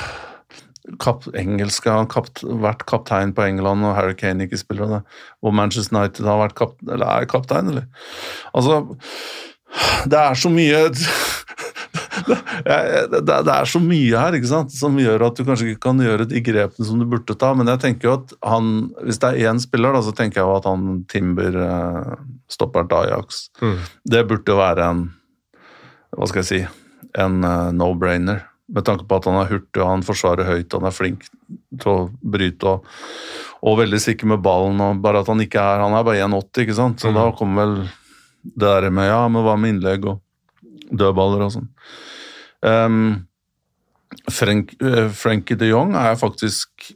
kap, Engelsk har kap, vært kaptein på England, og Harry Kane ikke spiller det. Og Manchester United har vært kap, eller er kaptein, eller? Altså Det er så mye [laughs] det, det, er så mye her ikke sant? som gjør at du kanskje ikke kan gjøre de grepene som du burde ta. Men jeg tenker jo at han, hvis det er én spiller, da, så tenker jeg jo at han Timber eh, stopper Ajax. Mm. Det burde jo være en Hva skal jeg si En uh, no-brainer. Med tanke på at han er hurtig og han forsvarer høyt han er flink til å bryte og, og veldig sikker med ballen. og Bare at han ikke er Han er bare 1,80, ikke sant. Så mm. da kommer vel det der med ja, men hva med innlegg og dødballer og sånn. Um, Frank, uh, Frankie de Jong er faktisk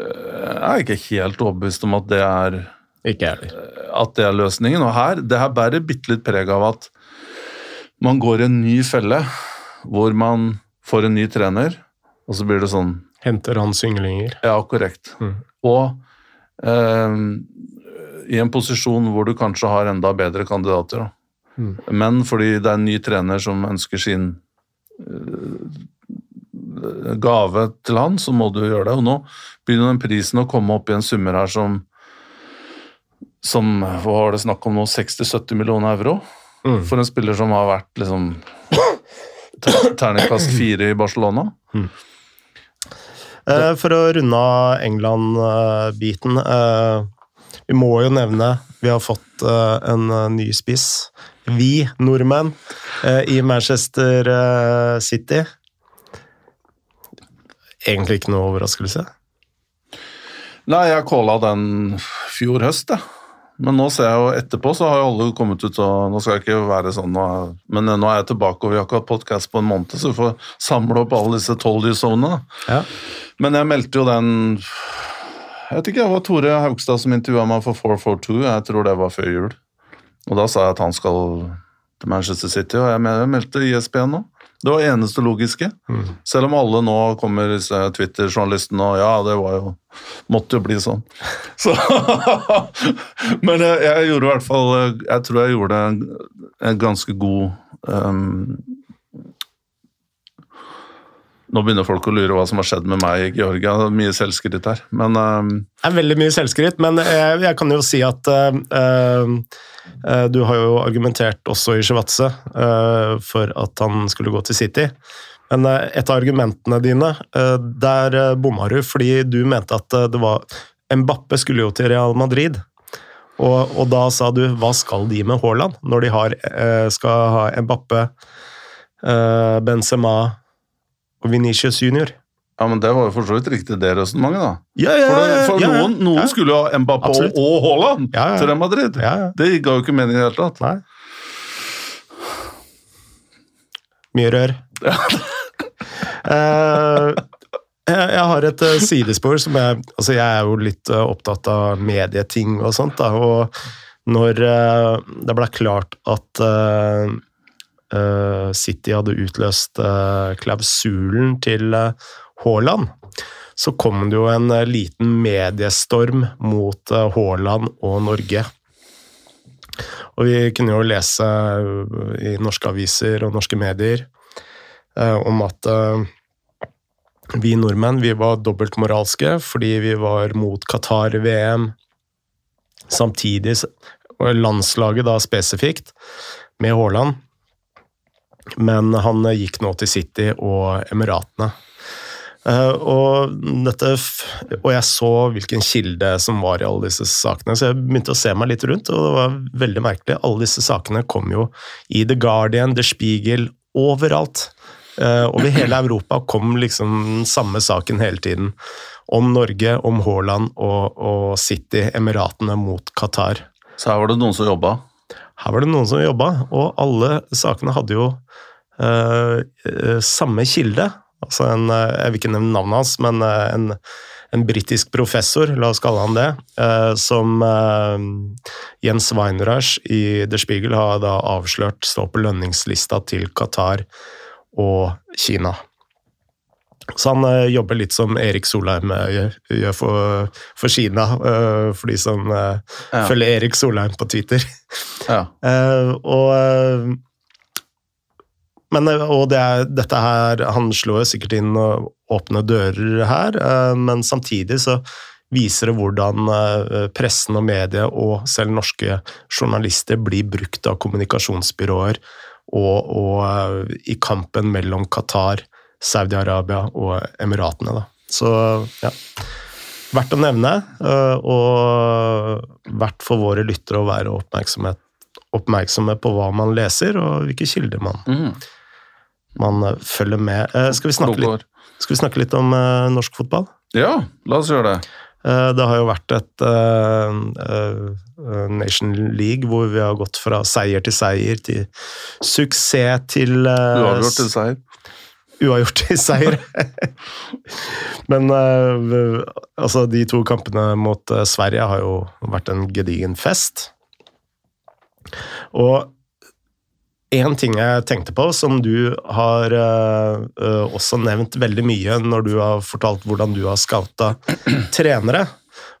uh, Jeg er ikke helt overbevist om at det er uh, at det er løsningen. Og her, det her bærer bitte litt preg av at man går i en ny felle hvor man får en ny trener, og så blir det sånn Henter hans ynglinger. Ja, korrekt. Mm. Og um, i en posisjon hvor du kanskje har enda bedre kandidater. Da. Mm. Men fordi det er en ny trener som ønsker sin gave til han, så må du gjøre det. Og nå begynner den prisen å komme opp i en summer her som som hva var det snakk om nå, 60-70 millioner euro mm. for en spiller som har vært liksom terningkast fire i Barcelona. Mm. Eh, for å runde av England-biten eh, Vi må jo nevne vi har fått eh, en ny spiss vi nordmenn eh, i Manchester eh, City. Egentlig ikke noe overraskelse? Nei, jeg calla den fjor høst, jeg. Men nå ser jeg jo etterpå, så har jo alle kommet ut og Nå skal jeg ikke være sånn, men nå er jeg tilbake, og vi har ikke hatt podkast på en måned, så vi får samle opp alle disse tolvdysonene. Ja. Men jeg meldte jo den Jeg vet ikke, det var Tore Haugstad som intervjua meg for 442, jeg tror det var før jul. Og da sa jeg at han skal til Manchester City, og jeg meldte ISBN nå. Det var eneste logiske. Mm. Selv om alle nå kommer Twitter-journalistene og ja, det var jo Måtte jo bli sånn. [laughs] Så, [laughs] men jeg, jeg, gjorde i hvert fall Jeg tror jeg gjorde en, en ganske god um, nå begynner folk å lure hva som har skjedd med meg i Georgia. Mye selvskryt her, men uh, Det er veldig mye selvskryt, men jeg, jeg kan jo si at uh, uh, du har jo argumentert også i Shivatse for at han skulle gå til City. Men et av argumentene dine, der bomma du, fordi du mente at det var Mbappe skulle jo til Real Madrid. Og, og da sa du hva skal de med Haaland, når de har, skal ha Mbappe, Benzema og Venitius junior. Ja, men Det var jo for så vidt riktig det resonnementet, da. Ja, ja, for, det, for ja, noen, noen skulle jo ha Mbappé og, og Haaland til Real Madrid. Det ga jo ikke mening i det hele tatt. Nei. Mye rør. uh, [laughs] jeg har et uh, sidespor som jeg Altså, jeg er jo litt uh, opptatt av medieting og sånt, da, og når det ble klart at Eh, City hadde utløst eh, klausulen til eh, Haaland, så kom det jo en liten mediestorm mot Haaland og Norge. Og vi kunne jo lese i norske aviser og norske medier om at vi nordmenn vi var dobbeltmoralske fordi vi var mot Qatar-VM. Samtidig, landslaget da spesifikt, med Haaland, men han gikk nå til City og Emiratene. Uh, og, dette, og jeg så hvilken kilde som var i alle disse sakene, så jeg begynte å se meg litt rundt, og det var veldig merkelig. Alle disse sakene kom jo i The Guardian, The Spiegel, overalt. Uh, over hele Europa kom liksom den samme saken hele tiden. Om Norge, om Haaland og, og City, Emiratene mot Qatar. Så her var det noen som jobba? Her var det noen som jobba, og alle sakene hadde jo uh, samme kilde. Altså en, uh, Jeg vil ikke nevne navnet hans, men en, en britisk professor, la oss kalle han det, som Jens Weinreich i Der Spiegel har da avslørt står på lønningslista til Qatar og Kina. Så han uh, jobber litt som Erik Solheim uh, gjør, gjør for, for, Kina, uh, for de som ja. følger Erik Solheim på Twitter. Ja. [laughs] og men, og det er, dette her, Han slår sikkert inn åpne dører her, men samtidig så viser det hvordan pressen og media og selv norske journalister blir brukt av kommunikasjonsbyråer og, og i kampen mellom Qatar, Saudi-Arabia og Emiratene. Da. Så ja, verdt å nevne, og verdt for våre lyttere å være oppmerksomme på hva man leser, og hvilke kilder man, mm. man følger med. Skal vi litt, skal vi snakke litt om norsk fotball? Ja, la oss gjøre det. Eh, det har jo vært et Nation League hvor vi har gått fra seier til seier til suksess til Uavgjort til seier. Uavgjort i seier. [laughs] Men altså, de to kampene mot Sverige har jo vært en gedigen fest. Og én ting jeg tenkte på, som du har uh, også nevnt veldig mye når du har fortalt hvordan du har scouta [clears throat] trenere.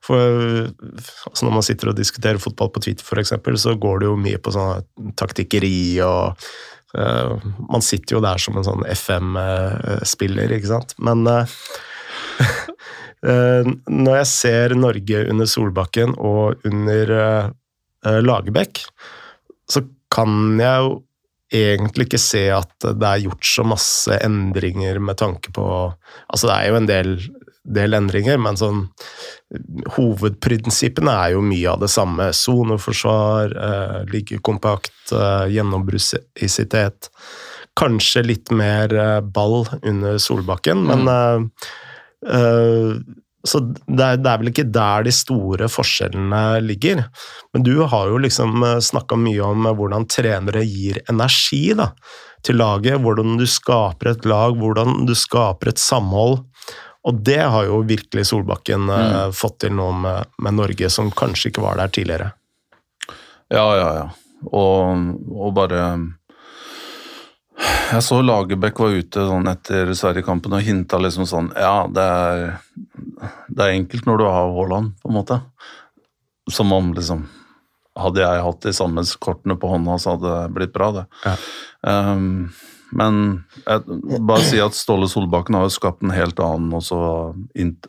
For altså Når man sitter og diskuterer fotball på Twitter, eksempel, så går det jo mye på sånn taktikkeri og uh, Man sitter jo der som en sånn FM-spiller, ikke sant. Men uh, [laughs] når jeg ser Norge under Solbakken og under Lagerbäck, så kan jeg jo egentlig ikke se at det er gjort så masse endringer med tanke på Altså, det er jo en del, del endringer, men sånn Hovedprinsippene er jo mye av det samme. Soneforsvar, eh, ligge kompakt, eh, gjennombruddsisitet. Kanskje litt mer eh, ball under Solbakken, men mm. eh, eh så det er, det er, vel ikke der de store forskjellene ligger. Men du har jo liksom eh, snakka mye om hvordan trenere gir energi da, til laget. Hvordan du skaper et lag, hvordan du skaper et samhold. Og det har jo virkelig Solbakken eh, mm. fått til nå med, med, Norge, som kanskje ikke var der tidligere. Ja, ja, ja. Og, og bare jeg så Lagerbäck var ute sånn etter Sverige-kampen og hinta liksom sånn Ja, det er, det er enkelt når du har Haaland, på en måte. Som om liksom Hadde jeg hatt de samme kortene på hånda, så hadde det blitt bra, det. Ja. Um, men jeg bare si at Ståle Solbakken har jo skapt en helt annen, også,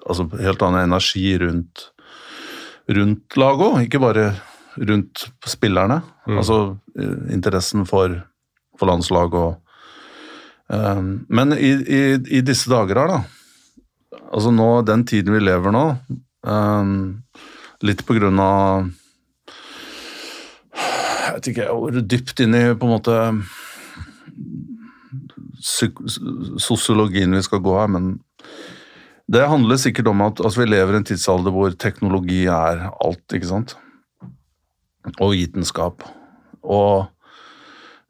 altså, helt annen energi rundt, rundt laget òg, ikke bare rundt spillerne. Mm. Altså eh, interessen for, for landslaget og um, men i, i, i, disse dager her, da Altså nå, den tiden vi lever nå, um, litt på grunn av Jeg vet ikke hvor dypt inn i på en måte sosiologien vi skal gå her, men det handler sikkert om at altså, vi lever i en tidsalder hvor teknologi er alt, ikke sant? Og vitenskap. Og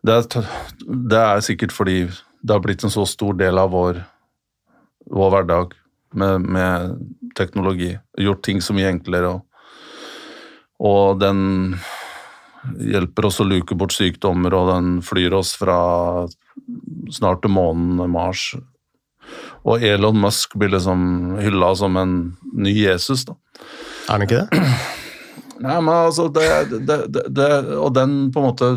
det er, det er sikkert fordi det har blitt en så stor del av vår, vår hverdag med, med, teknologi. Gjort ting så mye enklere. Og, og den hjelper oss å luke bort sykdommer, og den flyr oss fra snart til månen, Mars. Og Elon Musk blir liksom hylla som en ny Jesus, da. Er han ikke det? [clears throat] Nei, men altså det, det, det, Og den på en måte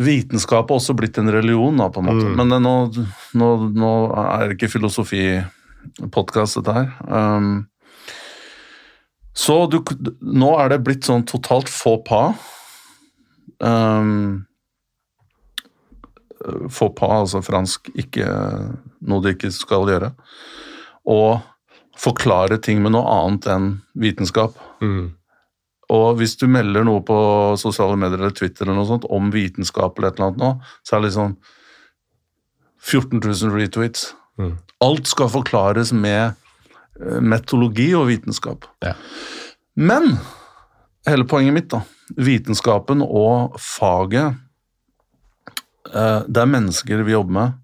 Vitenskap har også blitt en religion, da, på en måte. Mm. Men nå, nå, nå, er det ikke filosofipodkast, dette her. Um, så du, nå er det blitt sånn totalt faux pas. Um, faux pas, altså fransk, ikke noe de ikke skal gjøre. Og forklare ting med noe annet enn vitenskap. Mm. Og hvis du melder noe på sosiale medier eller Twitter eller noe sånt om vitenskap eller et eller annet nå, så er det liksom 14 000 retweets. Mm. Alt skal forklares med metologi metodologi og vitenskap. Ja. Men hele poenget mitt, da Vitenskapen og faget Det er mennesker vi jobber med.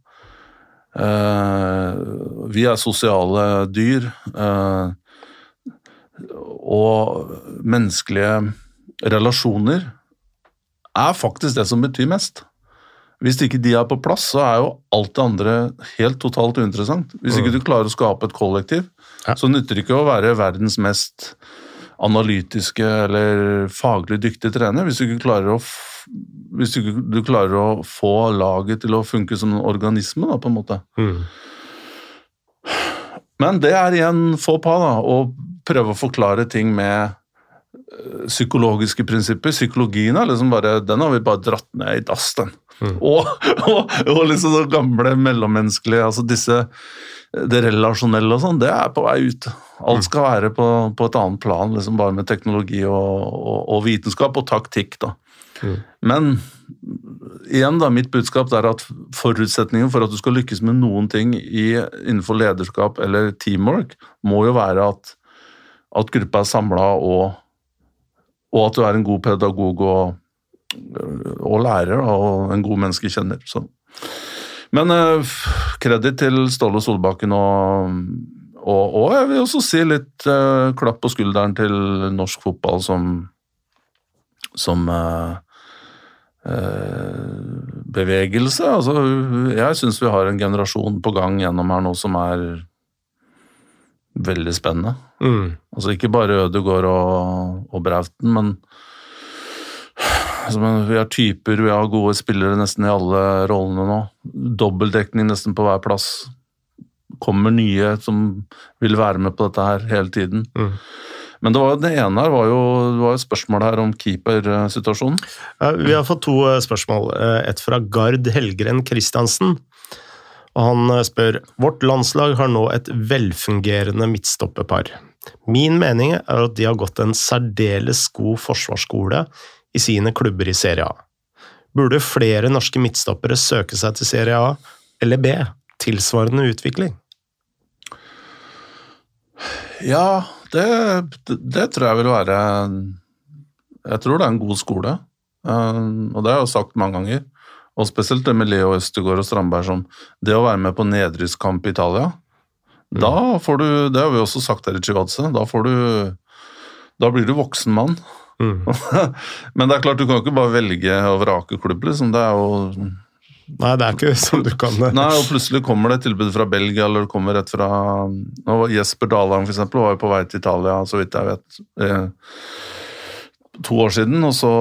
Uh, vi er sosiale dyr. Uh, og menneskelige relasjoner er faktisk det som betyr mest. Hvis ikke de er på plass, så er jo alt det andre helt totalt uinteressant. Hvis ikke mm. du klarer å skape et kollektiv, så nytter det ikke å være verdens mest analytiske eller faglig dyktige trener hvis du ikke klarer å, hvis du, du klarer å få laget til å funke som en organisme, da, på en måte. Mm. Men det er igjen få på, da. å prøve å forklare ting med eh, psykologiske prinsipper. Psykologien er liksom bare, den har vi bare dratt ned i dass, den. Mm. Og, og, og, liksom det gamle mellommenneskelige, altså disse Det relasjonelle og sånn, det er på vei ut. Alt mm. skal være på, på et annet plan, liksom bare med teknologi og, og vitenskap og taktikk, da. Mm. Men igjen, da, mitt budskap er at forutsetningen for at du skal lykkes med noen ting i, innenfor lederskap eller teamwork, må jo være at, at gruppa er samla, og, og, at du er en god pedagog og, og lærer og en god menneskekjenner. Så. Men uh, kreditt til Ståle Solbakken og, og, og, jeg vil også si litt uh, klapp på skulderen til norsk fotball som, som Eh, bevegelse. Altså, jeg syns vi har en generasjon på gang gjennom her nå som er veldig spennende. Mm. Altså ikke bare Ødegaard og, og Brauten, men altså, vi har typer, vi har gode spillere nesten i alle rollene nå. Dobbeltdekning nesten på hver plass. Kommer nye som vil være med på dette her hele tiden. Mm. Men det, var, det ene her var jo det var et spørsmål her om keepersituasjonen. vi har fått to eh, spørsmål. Eh, et fra Gard Helgren Christiansen. Og han eh, spør vårt landslag har nå et velfungerende midtstoppepar. Min mening er at de har gått en særdeles god forsvarsskole i sine klubber i Serie A. Burde flere norske midtstoppere søke seg til Serie A eller B? Tilsvarende utvikling? Ja, det, det, tror jeg vil være Jeg tror det er en god skole, uh, og det har jeg jo sagt mange ganger. Og spesielt det med Leo Østegård og Strandberg som Det å være med på nedrykkskamp i Italia, mm. da får du Det har vi også sagt her i Chivadze. Da får du Da blir du voksen mann. Mm. [laughs] Men det er klart, du kan jo ikke bare velge å vrake klubb, liksom. Det er jo Nei, det er ikke som du kan. Nei, og plutselig kommer det et tilbud fra Belgia, eller det kommer rett fra Jesper Dalheim for eksempel, var jo på vei til Italia, så vidt jeg vet, eh, to år siden. og så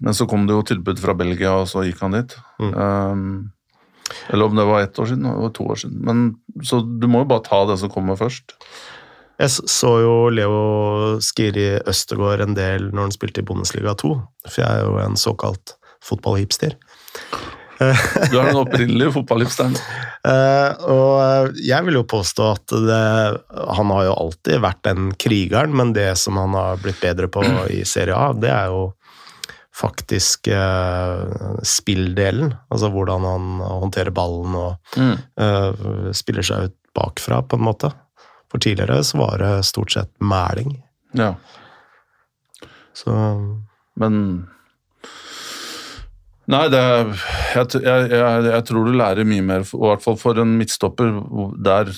Men så kom det jo tilbud fra Belgia, og så gikk han dit. Mm. Um, eller om det var ett år siden, det var to år siden. Men, så du må jo bare ta det som kommer først. Jeg så jo Leo Skiri Østegård en del når han spilte i Bundesliga 2, for jeg er jo en såkalt fotballhipster. Du er den opprinnelige fotballhipsteren. Uh, [laughs] og eh, jeg vil jo påstå at det, han har jo alltid vært den krigeren, men det som han har blitt bedre på i Serie A, det er jo faktisk uh, spilldelen. Altså hvordan han håndterer ballen og mm. uh, spiller seg ut bakfra, på en måte. For tidligere så var det stort sett mæling. Ja. Så Men Nei, det, jeg, jeg, jeg, tror du lærer mye mer, i hvert fall for en midtstopper der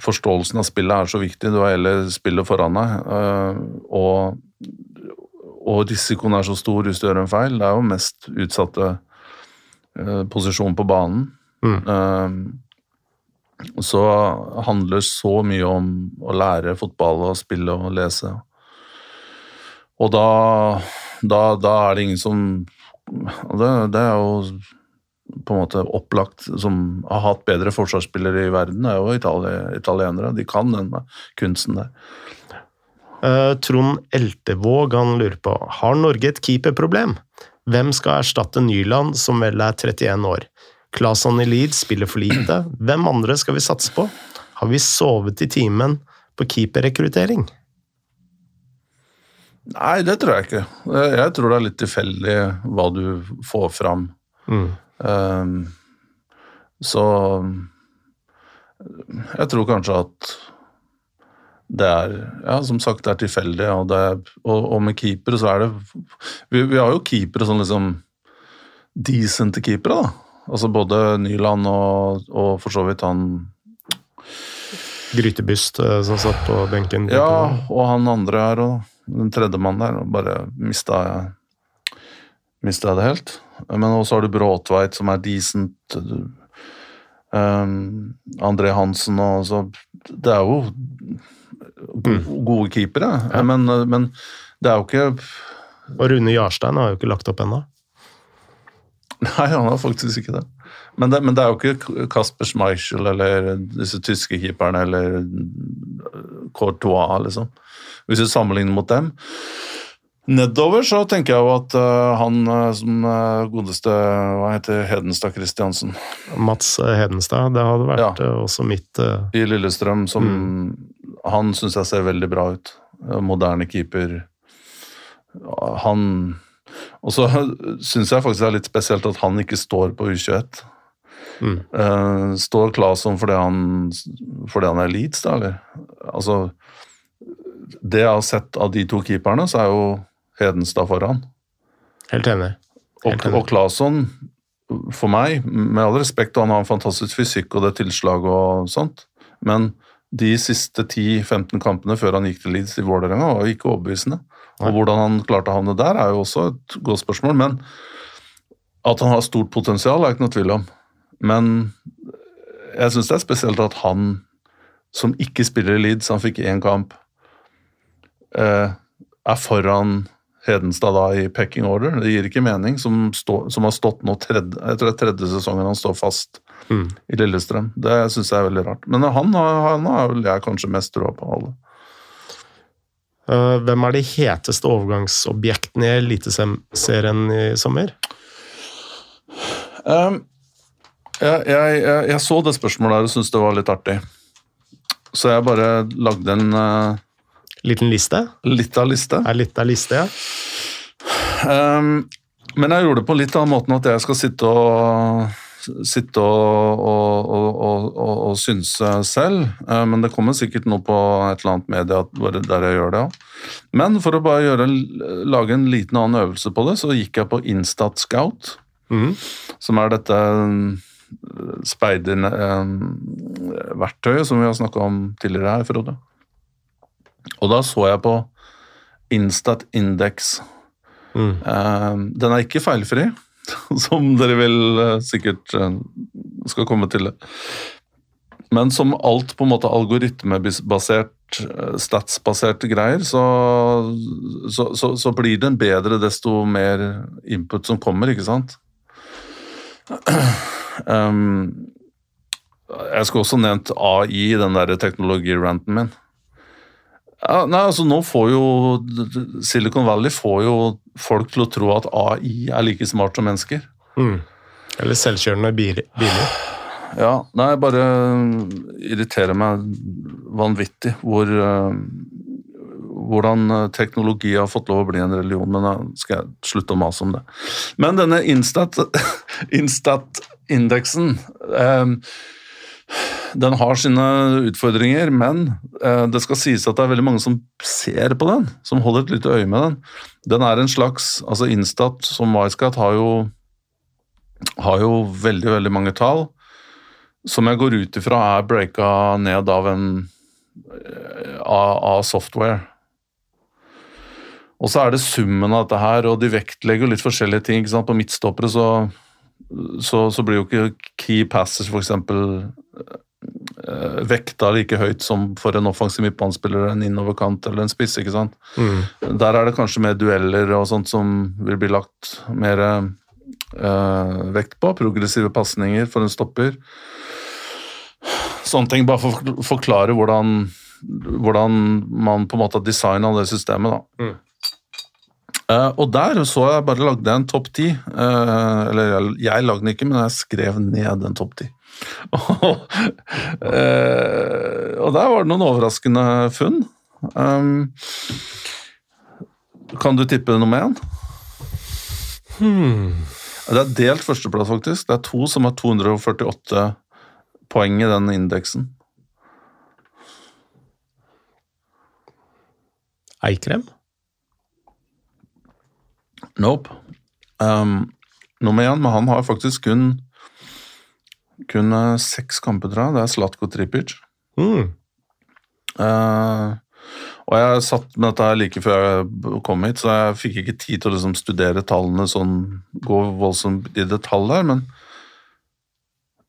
forståelsen av spillet er så viktig. Du har hele spillet foran deg, øh, og, og, risikoen er så stor hvis du gjør en feil. Det er jo mest utsatte uh, posisjon på banen. Mm. Uh, så handler så mye om å lære fotball og spille og lese. Og da, da, da er det ingen som og det, det, er jo på en måte opplagt som har hatt bedre forsvarsspillere i verden, det er jo Itali italienere. De kan den kunsten der. Uh, Trond Eltevåg han lurer på har Norge et keeperproblem. Hvem skal erstatte Nyland, som vel er 31 år? Claesson i Leeds spiller for lite. Hvem andre skal vi satse på? Har vi sovet i timen på keeperrekruttering? Nei, det tror jeg ikke. Jeg tror det er litt tilfeldig hva du får fram. Mm. Um, så jeg tror kanskje at det er Ja, som sagt, det er tilfeldig. Og, det er, og, og med keepere så er det vi, vi, har jo keepere sånn liksom Decente keepere, da. Altså både Nyland og, og for så vidt han Grytebyst eh, som satt på benken. Ja, og han andre her òg den tredje mannen der, og bare mista mista jeg det helt. Men også har du Bråtveit, som er decent. Um, André Hansen og så Det er jo mm. gode keepere, ja. men, men, det er jo ikke Og Rune Jarstein har jo ikke lagt opp ennå. Nei, han har faktisk ikke det. Men det, men det er jo ikke Kasper Schmeichel eller disse tyske keeperne eller Courtois, liksom hvis du sammenligner mot dem. Nedover så tenker jeg jo at uh, han uh, som uh, godeste Hva heter Hedenstad Christiansen? Mats Hedenstad. Det hadde vært ja. også mitt I Lillestrøm, som mm. Han syns jeg ser veldig bra ut. Moderne keeper. Han Og så [laughs] syns jeg faktisk det er litt spesielt at han ikke står på U21. Mm. står Claesson fordi, fordi, han er Leeds, da, eller? Altså Det jeg har sett av de to keeperne, så er jo Hedenstad foran. Helt enig. Helt enig. Og, og Claesson, for meg, med all respekt, han har en fantastisk fysikk og det tilslaget og sånt, men de siste 10-15 kampene før han gikk til Leeds i Vålerenga, var ikke overbevisende. Og hvordan han klarte å havne der, er jo også et godt spørsmål. Men at han har stort potensial, er ikke noe tvil om. Men jeg syns det er spesielt at han som ikke spiller i Leeds, han fikk én kamp, er foran Hedenstad da i pecking order. Det gir ikke mening, som, stå, som har stått nå tredje, jeg tror det er tredje sesongen han står fast mm. i Lillestrøm. Det syns jeg er veldig rart. Men han, han har vel jeg kanskje mest tro på alle. Uh, hvem er de heteste overgangsobjektene i Eliteserien i sommer? Um, jeg, jeg, jeg, jeg, så det spørsmålet der og syntes det var litt artig. Så jeg bare lagde en uh, Liten liste? Litt av liste. Er litt av liste, ja. Um, men jeg gjorde det på litt annen måte at jeg skal sitte og sitte og, og, og, og, synse selv. Uh, men det kommer sikkert noe på et eller annet medie der jeg gjør det òg. Men for å bare gjøre, lage en liten annen øvelse på det, så gikk jeg på Instat Scout, mm. som er dette speiderverktøyet som vi har snakka om tidligere her, Frode. Og da så jeg på Instat Index. Mm. Uh, den er ikke feilfri, [laughs] som dere vil uh, sikkert uh, skal komme til. Men som alt på en måte algoritmebasert, statsbasert greier, så, så, så, så, blir den bedre desto mer input som kommer, ikke sant? Um, [clears throat] jeg skulle også nevnt AI i den der teknologiranten min. Ja, nei, altså nå får jo Silicon Valley får jo folk til å tro at AI er like smart som mennesker. Mm. Eller selvkjørende biler. Ja, nei, bare irriterer meg vanvittig hvor uh, hvordan teknologi har fått lov å bli en religion, men da skal jeg slutte å mase om det. Men denne [laughs] Instat-indeksen Instat um, den har sine utfordringer, men eh, det skal sies at det er veldig mange som ser på den, som holder et lite øye med den. Den er en slags altså Instat som Wisecat har jo har jo veldig, veldig mange tall som jeg går ut ifra er breaka ned av en eh, av, av software. Og så er det summen av dette her, og de vektlegger litt forskjellige ting. På midtstoppere så så, så, blir jo ikke key passes f.eks. Uh, vekta like høyt som for en offensiv midtbanespiller, en innoverkant eller en spiss. ikke sant? Mm. Der er det kanskje mer dueller og sånt som vil bli lagt mer uh, vekt på. Progressive pasninger for en stopper. Sånne ting, bare for å forklare hvordan, hvordan man på en måte har designa det systemet. da. Mm. Uh, og der så jeg bare lagde en topp ti. Uh, eller jeg, jeg, lagde den ikke, men jeg skrev ned en topp ti. [laughs] uh, og der var det noen overraskende funn. Um, kan du tippe nummer én? Hmm. Det er delt førsteplass, faktisk. Det er to som har 248 poeng i den indeksen. Eikrem? Nope. Um, nummer én, men han har faktisk kun kun uh, seks kamper, tror jeg. Det er Slatko Tripic. Mm. Uh, og jeg satt med dette her like før jeg kom hit, så jeg fikk ikke tid til å liksom studere tallene sånn, gå voldsomt i detalj der, men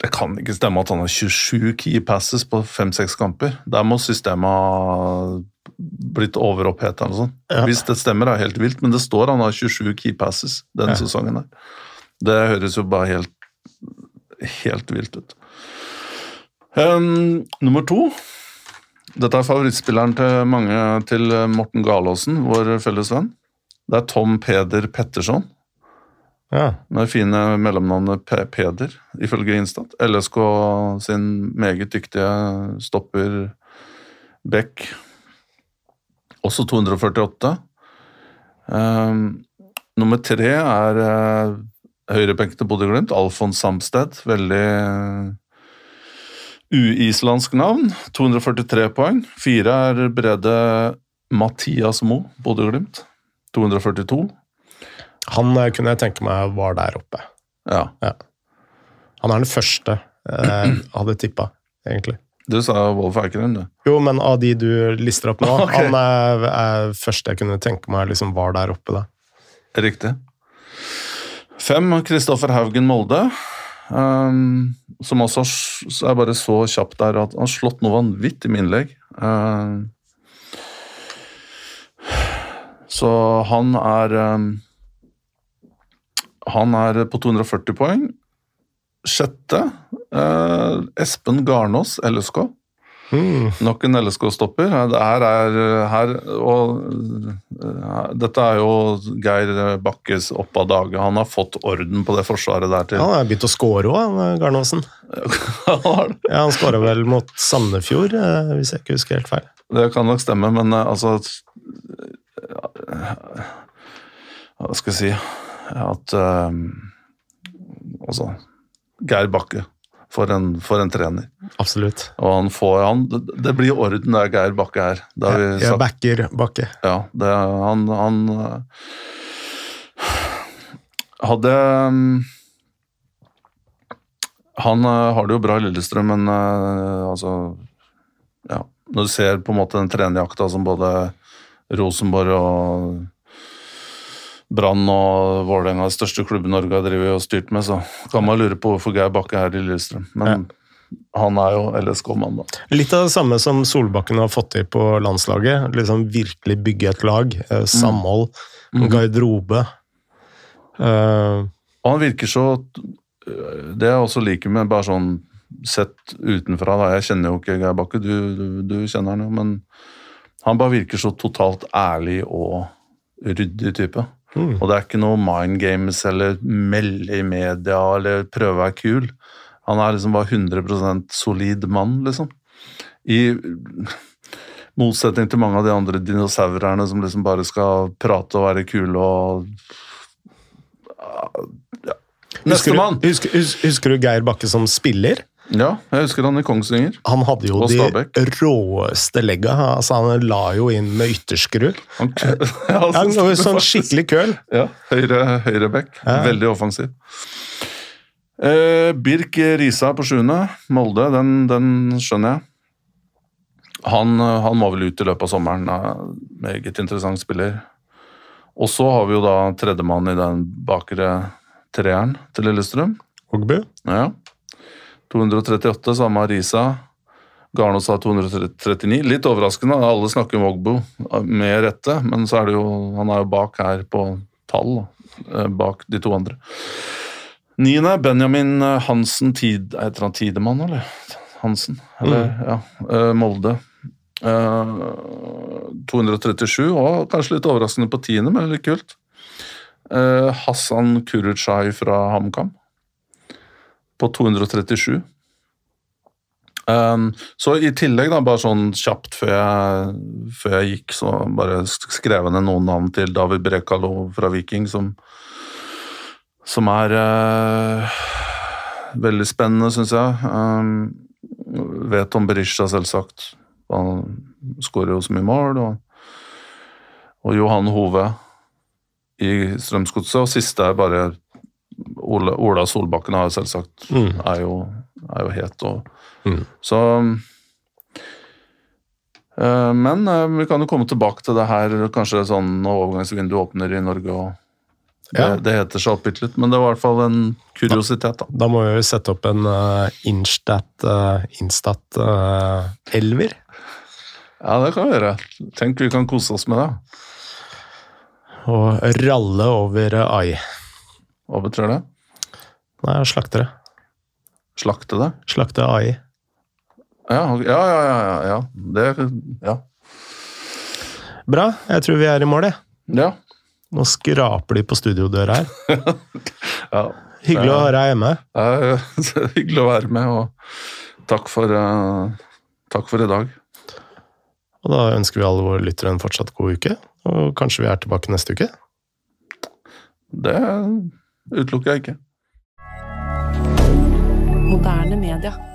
det kan ikke stemme at han har 27 key passes på fem-seks kamper. Der må systemet blitt overoppheta eller sånn. Ja. Hvis det stemmer, er det helt vilt, men det står han har 27 key passes denne ja. sesongen. her. Det høres jo bare helt, helt vilt ut. Um, nummer to Dette er favorittspilleren til mange til Morten Galaasen, vår felles venn. Det er Tom Peder Petterson, Ja. med fine mellomnavnet P Peder, ifølge Instat. LSK sin meget dyktige stopper Beck, også 248. Um, nummer tre er uh, høyrebenk til Bodø-Glimt, Alfons Samsted. Veldig uh, uislandsk navn. 243 poeng. Fire er Brede Mathias Mo, Bodø-Glimt. 242. Han eh, kunne jeg tenke meg var der oppe. Ja. Han er den første jeg hadde tippa, egentlig. Du sa Wolf Eikrem, du. Jo, men av de du lister opp nå, [laughs] okay. han er, er første jeg kunne tenke meg liksom var der oppe. da. Riktig. Fem, Kristoffer Haugen Molde. Um, som også så er bare så kjapt der at han har slått noe vanvittig med innlegg. Um, så han er um, Han er på 240 poeng. Sjette, eh, Espen Garnås, LSK. Mm. Nok en LSK-stopper. Her er her, og eh, Dette er jo Geir Bakkes opp av dage. Han har fått orden på det forsvaret der til. Han har begynt å score òg, Garnåsen. [laughs] Han har. Ja, han skåra vel mot Sandefjord, eh, hvis jeg ikke husker helt feil. Det kan nok stemme, men eh, altså Hva skal jeg si At um, Altså Geir Bakke. For en, for en trener. Absolutt. Og han får han, det, det blir orden der Geir Bakke er. ja, backer Bakke. Ja, det, han, han hadde Han eh, har det jo bra i Lillestrøm, men eh, altså Ja. Når du ser på en måte den trenerjakta som både Rosenborg og Brann og Vålerenga, de største klubbene Norge har drevet og styrt med, så kan man lure på hvorfor Geir Bakke er i Lillestrøm. Men han er jo LSK-mann, da. Litt av det samme som Solbakken har fått til på landslaget. Liksom Virkelig bygge et lag. eh, Samhold, Mm. garderobe. Eh, Og han virker så Det jeg også liker med bare sånn sett utenfra da, Jeg kjenner jo ikke Geir Bakke, du, du, du kjenner han jo, men han bare virker så totalt ærlig og ryddig type. Mm. Og det er ikke noe mind games eller melde i media eller prøve å være kul. Han er liksom bare 100% solid mann, liksom. I motsetning til mange av de andre dinosaurerne som liksom bare skal prate og være kule og ja. Nestemann! husker, husker, husker du Geir Bakke som spiller? Ja, jeg husker han i Kongsvinger. Han hadde jo de råeste legga. Altså, han la jo inn med ytterskru. Han, [laughs] Ja, han var jo sånn skikkelig køl. Ja, høyre, høyre back. Ja. Veldig offensiv. Eh, Birk Risa på sjuende. Molde, den, den skjønner jeg. Han, eh, han må vel ut i løpet av sommeren. Er Meget interessant spiller. Og så har vi jo da tredjemann i den bakre treeren til Lillestrøm. Ogbu. Ja. 238, samme Risa. Garnås har 239. Litt overraskende, alle snakker om Ogbo med rette, men så er det jo, han er jo bak her på tall, eh, bak de to andre. Niende, Benjamin Hansen Tid, Heter han Tidemann, eller? Hansen? Eller, ja. eh, Molde. Eh, 237, og kanskje litt overraskende på tiende, men litt kult. Eh, Hassan Kurucay fra HamKam på 237. Um, så i tillegg, da, bare sånn kjapt før jeg, før jeg gikk, så bare skrev jeg ned noen navn til David Brekalo fra Viking, som, som er uh, veldig spennende, syns jeg. Um, vet om Berisha, selvsagt. Han skårer jo så mye mål. Og, og Johan Hove i Strømsgodset. Og siste er bare Ola, Ola Solbakken jo selvsagt Mm. er jo, er jo het. Og, Mm. Så eh, Men eh, vi kan jo komme tilbake til det her kanskje sånn når overgangsvinduet åpner i Norge. og det, Ja. det heter seg oppgitt litt, men det var i hvert fall en kuriositet. da. Da må vi jo sette opp en uh, Instat, uh, Instat uh. Ja, det kan vi gjøre. Tenk vi kan kose oss med det. Og ralle over uh, AI. Hva betyr det? Nei, slaktere. Slakte det? Slakte AI. Ja, ja, ja. ja, ja. Det, ja. Bra. Jeg tror vi er i mål, jeg. ja. Nå skraper de på studiodøra her. [laughs] ja. Hyggelig å ha deg hjemme. Ja, [laughs] hyggelig å være med, og takk for, uh, takk for i dag. Og da ønsker vi alle våre lyttere en fortsatt god uke, og kanskje vi er tilbake neste uke? Det utelukker jeg ikke. Moderne media.